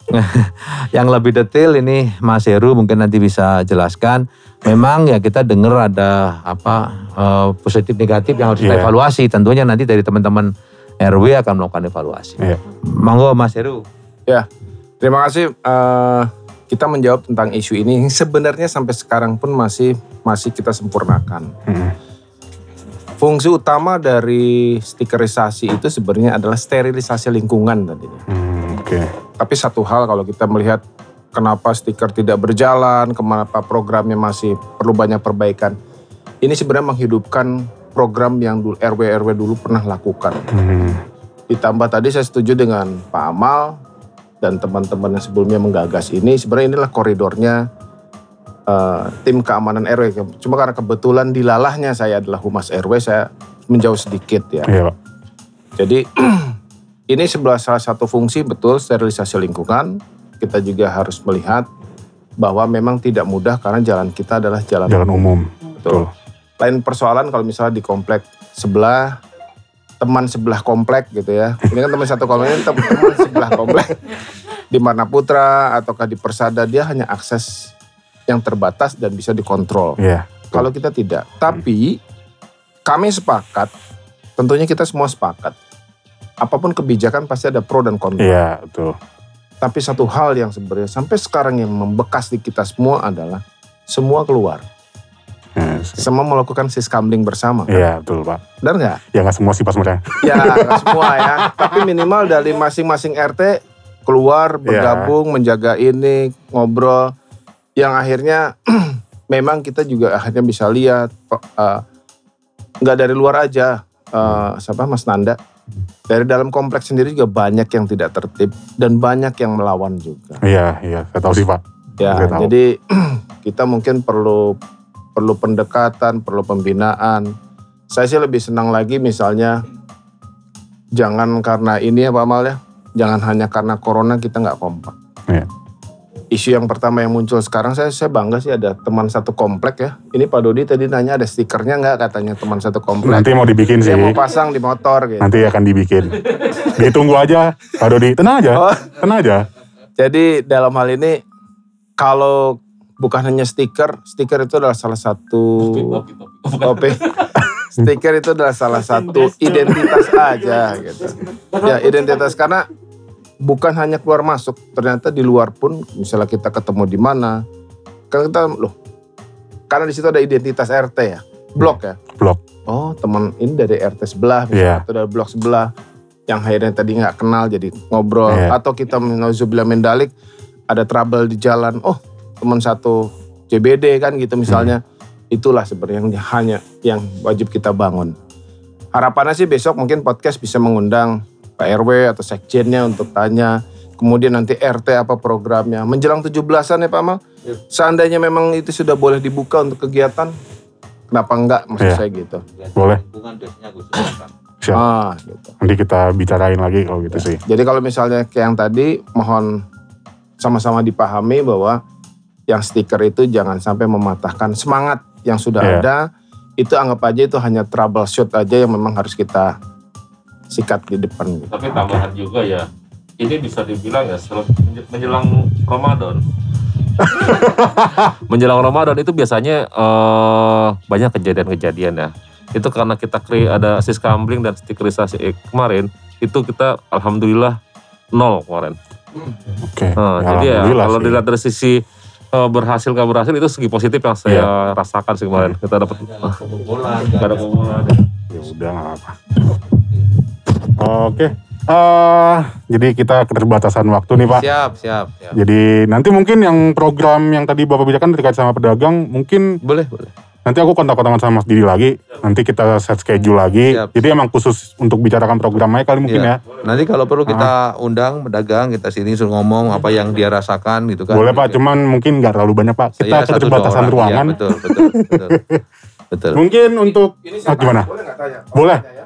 <laughs> yang lebih detail ini Mas Heru mungkin nanti bisa jelaskan. Memang ya kita dengar ada apa eh, positif negatif yang harus kita Iya. evaluasi. Tentunya nanti dari teman-teman RW akan melakukan evaluasi. Iya. Monggo Mas Heru. Ya, terima kasih. Eh, kita menjawab tentang isu ini. yang Sebenarnya sampai sekarang pun masih masih kita sempurnakan. Hmm, Fungsi utama dari stikerisasi itu sebenarnya adalah sterilisasi lingkungan tadinya. hmm, oke Tapi satu hal kalau kita melihat kenapa stiker tidak berjalan, kenapa programnya masih perlu banyak perbaikan. Ini sebenarnya menghidupkan program yang dulu RW-RW dulu pernah lakukan. Hmm, Ditambah tadi saya setuju dengan Pak Amal dan teman-teman yang sebelumnya menggagas ini. Sebenarnya inilah koridornya eh, tim keamanan RW. Cuma karena kebetulan dilalahnya saya adalah humas RW, saya menjauh sedikit ya. iya pak Jadi <clears throat> ini sebelah salah satu fungsi betul sterilisasi lingkungan. Kita juga harus melihat bahwa memang tidak mudah karena jalan kita adalah jalan, jalan umum Betul. Lain persoalan kalau misalnya di komplek sebelah teman sebelah komplek gitu ya. Ini kan teman satu komplek, teman sebelah komplek <laughs> di Marna Putra ataukah di Persada dia hanya akses yang terbatas dan bisa dikontrol. iya Kalau kita tidak. Tapi kami sepakat, tentunya kita semua sepakat. Apa pun kebijakan pasti ada pro dan kontra. iya betul Tapi satu hal yang sebenarnya sampai sekarang yang membekas di kita semua adalah semua keluar. Iya, sih. Semua melakukan siskamling bersama. kan? iya betul pak Benar nggak? ya nggak semua sih pas sebenarnya Ya <laughs> nggak semua ya. Tapi minimal dari masing-masing RT keluar, bergabung, menjaga ini, ngobrol. Yang akhirnya <clears throat> memang kita juga akhirnya bisa lihat eh, nggak dari luar aja. eh, siapa Mas Nanda? Dari dalam kompleks sendiri juga banyak yang tidak tertib dan banyak yang melawan juga. iya iya saya tahu sih pak Ya, Saya tahu. jadi <clears throat> kita mungkin perlu perlu pendekatan, perlu pembinaan. Saya sih lebih senang lagi misalnya jangan karena ini ya Pak Amal ya, jangan hanya karena corona kita nggak kompak. Iya. Isu yang pertama yang muncul sekarang saya saya bangga sih ada teman satu komplek ya. Ini Pak Dodi tadi nanya ada stikernya nggak katanya teman satu komplek. nanti mau dibikin sih Dia mau pasang di motor gitu. nanti akan dibikin ditunggu aja Pak Dodi tenang aja Oh. tenang aja Jadi dalam hal ini kalau bukan hanya stiker, stiker itu adalah salah satu. Oke. <laughs> stiker itu adalah salah satu identitas aja gitu. Ya identitas karena bukan hanya keluar masuk, ternyata di luar pun misalnya kita ketemu di mana, kan kita loh, karena di situ ada identitas RT ya, blok ya. Blok. Oh teman ini dari RT sebelah, misalnya atau dari blok sebelah, yang akhirnya tadi nggak kenal jadi ngobrol, Iya. atau kita nauzubillah mendalik ada trouble di jalan, oh teman satu JBD kan gitu misalnya, itulah sebenarnya yang hanya yang wajib kita bangun. Harapannya sih besok mungkin podcast bisa mengundang Pak RW atau sekjennya untuk tanya. Kemudian nanti RT apa programnya. Menjelang 17-an ya Pak Mal. Seandainya memang itu sudah boleh dibuka untuk kegiatan, kenapa enggak maksud Iya. saya gitu. Boleh. Siap. Ah, gitu. Nanti kita bicarain lagi kalau gitu sih. Jadi kalau misalnya kayak yang tadi, mohon sama-sama dipahami bahwa yang stiker itu jangan sampai mematahkan semangat yang sudah Iya. ada. Itu anggap aja itu hanya troubleshoot aja yang memang harus kita sikat di depan. Tapi tambahan juga ya, ini bisa dibilang ya menjelang Ramadan. <laughs> menjelang Ramadan itu biasanya eh, banyak kejadian-kejadian ya. Itu karena kita kri ada siskambling dan stikerisasi eh, kemarin, itu kita alhamdulillah nol kemarin. Oke. Nah, Ya, jadi ya alhamdulillah kalau sih. dilihat dari sisi eh, berhasil gak berhasil itu segi positif yang saya Iya. rasakan sih kemarin. Kita dapat Kebobolan. gak ada kebobolan. Ya udah nggak apa. Oke. Eh, jadi kita keterbatasan waktu nih Pak. Siap, siap, siap. Jadi nanti mungkin yang program yang tadi Bapak bicarakan terkait sama pedagang, mungkin Boleh, boleh. nanti aku kontak-kontakan sama Mas Didi lagi. Nanti kita set schedule lagi. Siap. Jadi emang khusus untuk bicarakan programnya kali mungkin Iya. ya. Nanti kalau perlu kita undang pedagang, kita sini suruh ngomong apa yang dia rasakan gitu kan. Boleh Pak, cuman mungkin nggak terlalu banyak Pak. Kita dua keterbatasan orang. Iya, ruangan. betul, betul, betul. betul. <laughs> Mungkin untuk ah, gimana? Boleh nggak tanya? Boleh. Tanya ya.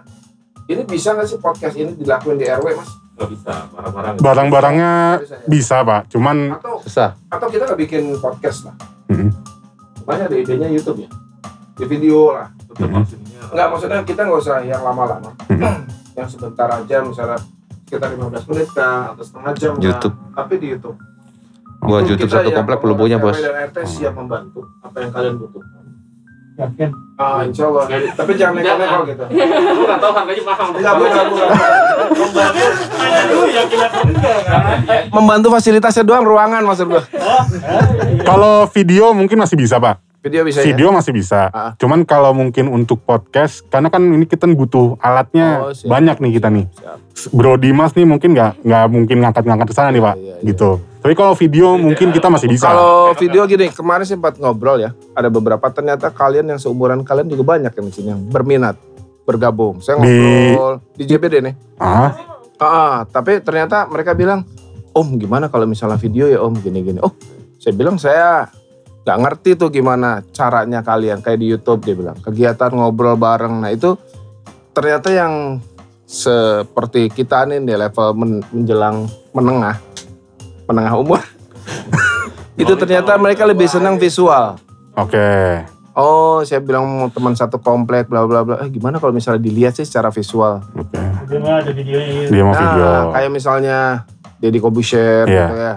Ini bisa nggak sih podcast ini dilakuin di RW mas? Gak bisa, barang-barang. Barang-barangnya bisa Pak, cuman Atau Susah. atau kita nggak bikin podcast lah? mm, Banyak ada idenya YouTube ya. Di video lah. Tetap maksudnya. Enggak maksudnya kita nggak usah yang lama-lama. Hmm. <clears throat> yang sebentar aja misalnya sekitar 15 menit kah atau setengah jam kah. YouTube. Tapi di YouTube. Buat YouTube satu komplek perlu punya bos. Dan RT siap membantu apa yang kalian butuhkan. Yakin? Ah, insya Allah. Tapi jangan neko-neko gitu. Lu gak tau harganya mahal. Enggak, bukan, bukan. Kan? Membantu fasilitasnya doang ruangan maksud gua. kalau video mungkin masih bisa Pak. Video bisa ya? Video masih bisa. Ah. Cuman kalau mungkin untuk podcast, karena kan ini kita butuh alatnya Oh, siap. banyak nih kita nih. Siap. Bro Dimas nih mungkin nggak nggak mungkin ngangkat-ngangkat ke sana nih Pak, iya, iya. gitu. Tapi kalau video mungkin kita masih bisa. Kalau video gini, kemarin sempat ngobrol ya. Ada beberapa ternyata kalian yang seumuran kalian juga banyak yang di sini yang berminat bergabung. Saya Di- ngobrol di, JBD nih. Ah, Ah, tapi ternyata mereka bilang, Om gimana kalau misalnya video ya Om gini-gini. Oh, saya bilang saya nggak ngerti tuh gimana caranya kalian kayak di YouTube dia bilang kegiatan ngobrol bareng. Nah itu ternyata yang seperti kita nih di level men- menjelang menengah, menengah umur. <laughs> itu ternyata mereka lebih senang visual. oke. Oh, saya bilang teman satu komplek bla bla bla. Eh, gimana kalau misalnya dilihat sih secara visual? Oke. Dia mah ada videonya gitu. Dia mau Nah, video. kayak misalnya Deddy Kobusier Iya. gitu ya.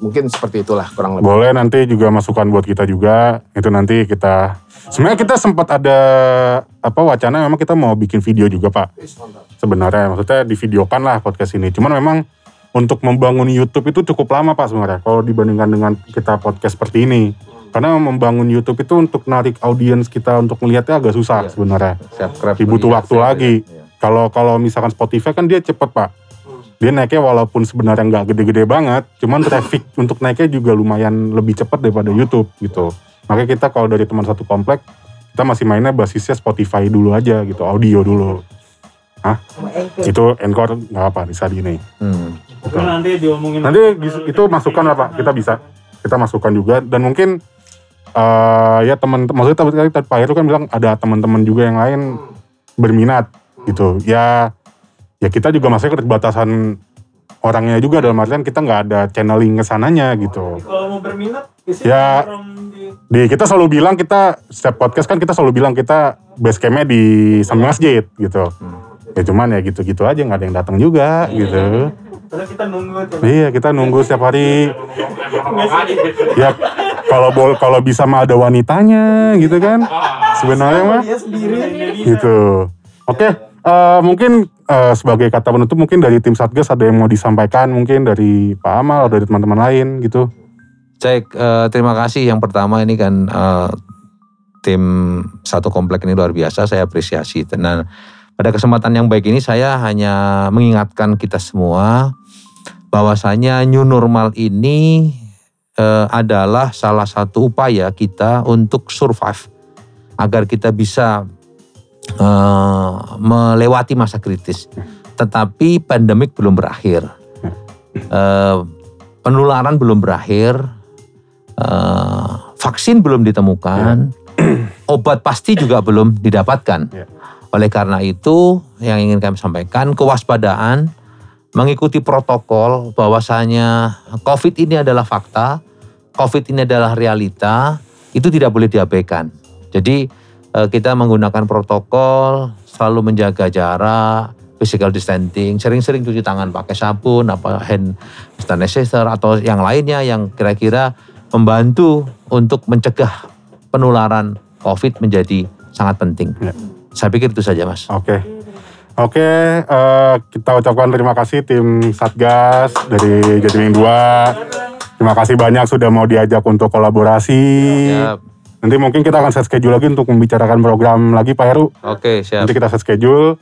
Mungkin seperti itulah kurang lebih. Boleh nanti juga masukan buat kita juga. Itu nanti kita sebenarnya kita sempat ada apa wacana memang kita mau bikin video juga, Pak. Sebenarnya maksudnya divideokan lah podcast ini. Cuman memang untuk membangun YouTube itu cukup lama, Pak sebenarnya kalau dibandingkan dengan kita podcast seperti ini. Karena membangun YouTube itu untuk narik audiens kita untuk melihatnya agak susah Iya. sebenarnya. Iya, waktu siap, lagi. iya. Kalau kalau misalkan Spotify kan dia cepet pak. Dia naiknya walaupun sebenarnya nggak gede-gede banget, cuman traffic <laughs> untuk naiknya juga lumayan lebih cepat daripada YouTube gitu. Makanya kita kalau dari teman satu komplek, kita masih mainnya basisnya Spotify dulu aja gitu, audio dulu. Hah? Itu encore nggak apa bisa di ini. Hmm. Nanti diomongin. Nanti itu masukan lah pak, kita bisa. Kita masukkan juga dan mungkin eh ya teman maksudnya tadi tadi Pak Heru kan bilang ada teman-teman juga yang lain berminat gitu. Ya ya kita juga masih keterbatasan orangnya juga dalam artian kita nggak ada channeling ke sananya gitu. Kalau mau berminat, Ya. di Di kita selalu bilang kita setiap podcast kan kita selalu bilang kita base campnya di samping masjid gitu. Ya cuman ya gitu-gitu aja nggak ada yang datang juga gitu. Karena kita nunggu tuh. Iya kita nunggu setiap hari. Ya kalau bol kalau bisa mah ada wanitanya gitu kan. Sebenarnya mah gitu. Oke, eh, mungkin eh, sebagai kata penutup mungkin dari tim Satgas ada yang mau disampaikan mungkin dari Pak Amal atau dari teman-teman lain gitu. Cek, eh, terima kasih. Yang pertama ini kan eh, tim satu komplek ini luar biasa. Saya apresiasi. Dan pada kesempatan yang baik ini saya hanya mengingatkan kita semua bahwasanya new normal ini eh, adalah salah satu upaya kita untuk survive agar kita bisa eh, melewati masa kritis. Tetapi pandemik belum berakhir. Eh, penularan belum berakhir. Eh, vaksin belum ditemukan. Obat pasti juga belum didapatkan. Oleh karena itu, yang ingin kami sampaikan kewaspadaan mengikuti protokol bahwasanya COVID ini adalah fakta, COVID ini adalah realita, itu tidak boleh diabaikan. Jadi eh, kita menggunakan protokol, selalu menjaga jarak, physical distancing, sering-sering cuci tangan pakai sabun, apa hand sanitizer atau yang lainnya yang kira-kira membantu untuk mencegah penularan COVID menjadi sangat penting. Ya. Saya pikir itu saja, Mas. Oke. Oke, eh, kita ucapkan terima kasih tim Satgas dari Jatiming 2. Terima kasih banyak sudah mau diajak untuk kolaborasi. Siap. Nanti mungkin kita akan set schedule lagi untuk membicarakan program lagi Pak Heru. Oke, siap. Nanti kita set schedule.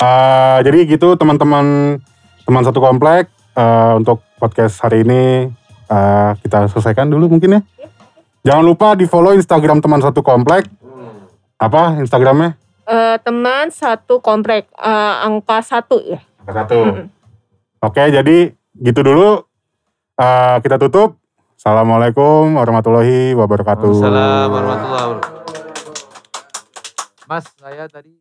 Eh, jadi gitu teman-teman teman satu komplek eh, untuk podcast hari ini eh, kita selesaikan dulu mungkin ya. Jangan lupa di follow Instagram teman satu komplek. Apa Instagramnya? Eh, teman satu komplek eh, angka satu ya. Satu. Oke, jadi gitu dulu. Eh, kita tutup. Assalamualaikum warahmatullahi wabarakatuh. Waalaikumsalam warahmatullahi wabarakatuh. Mas, saya tadi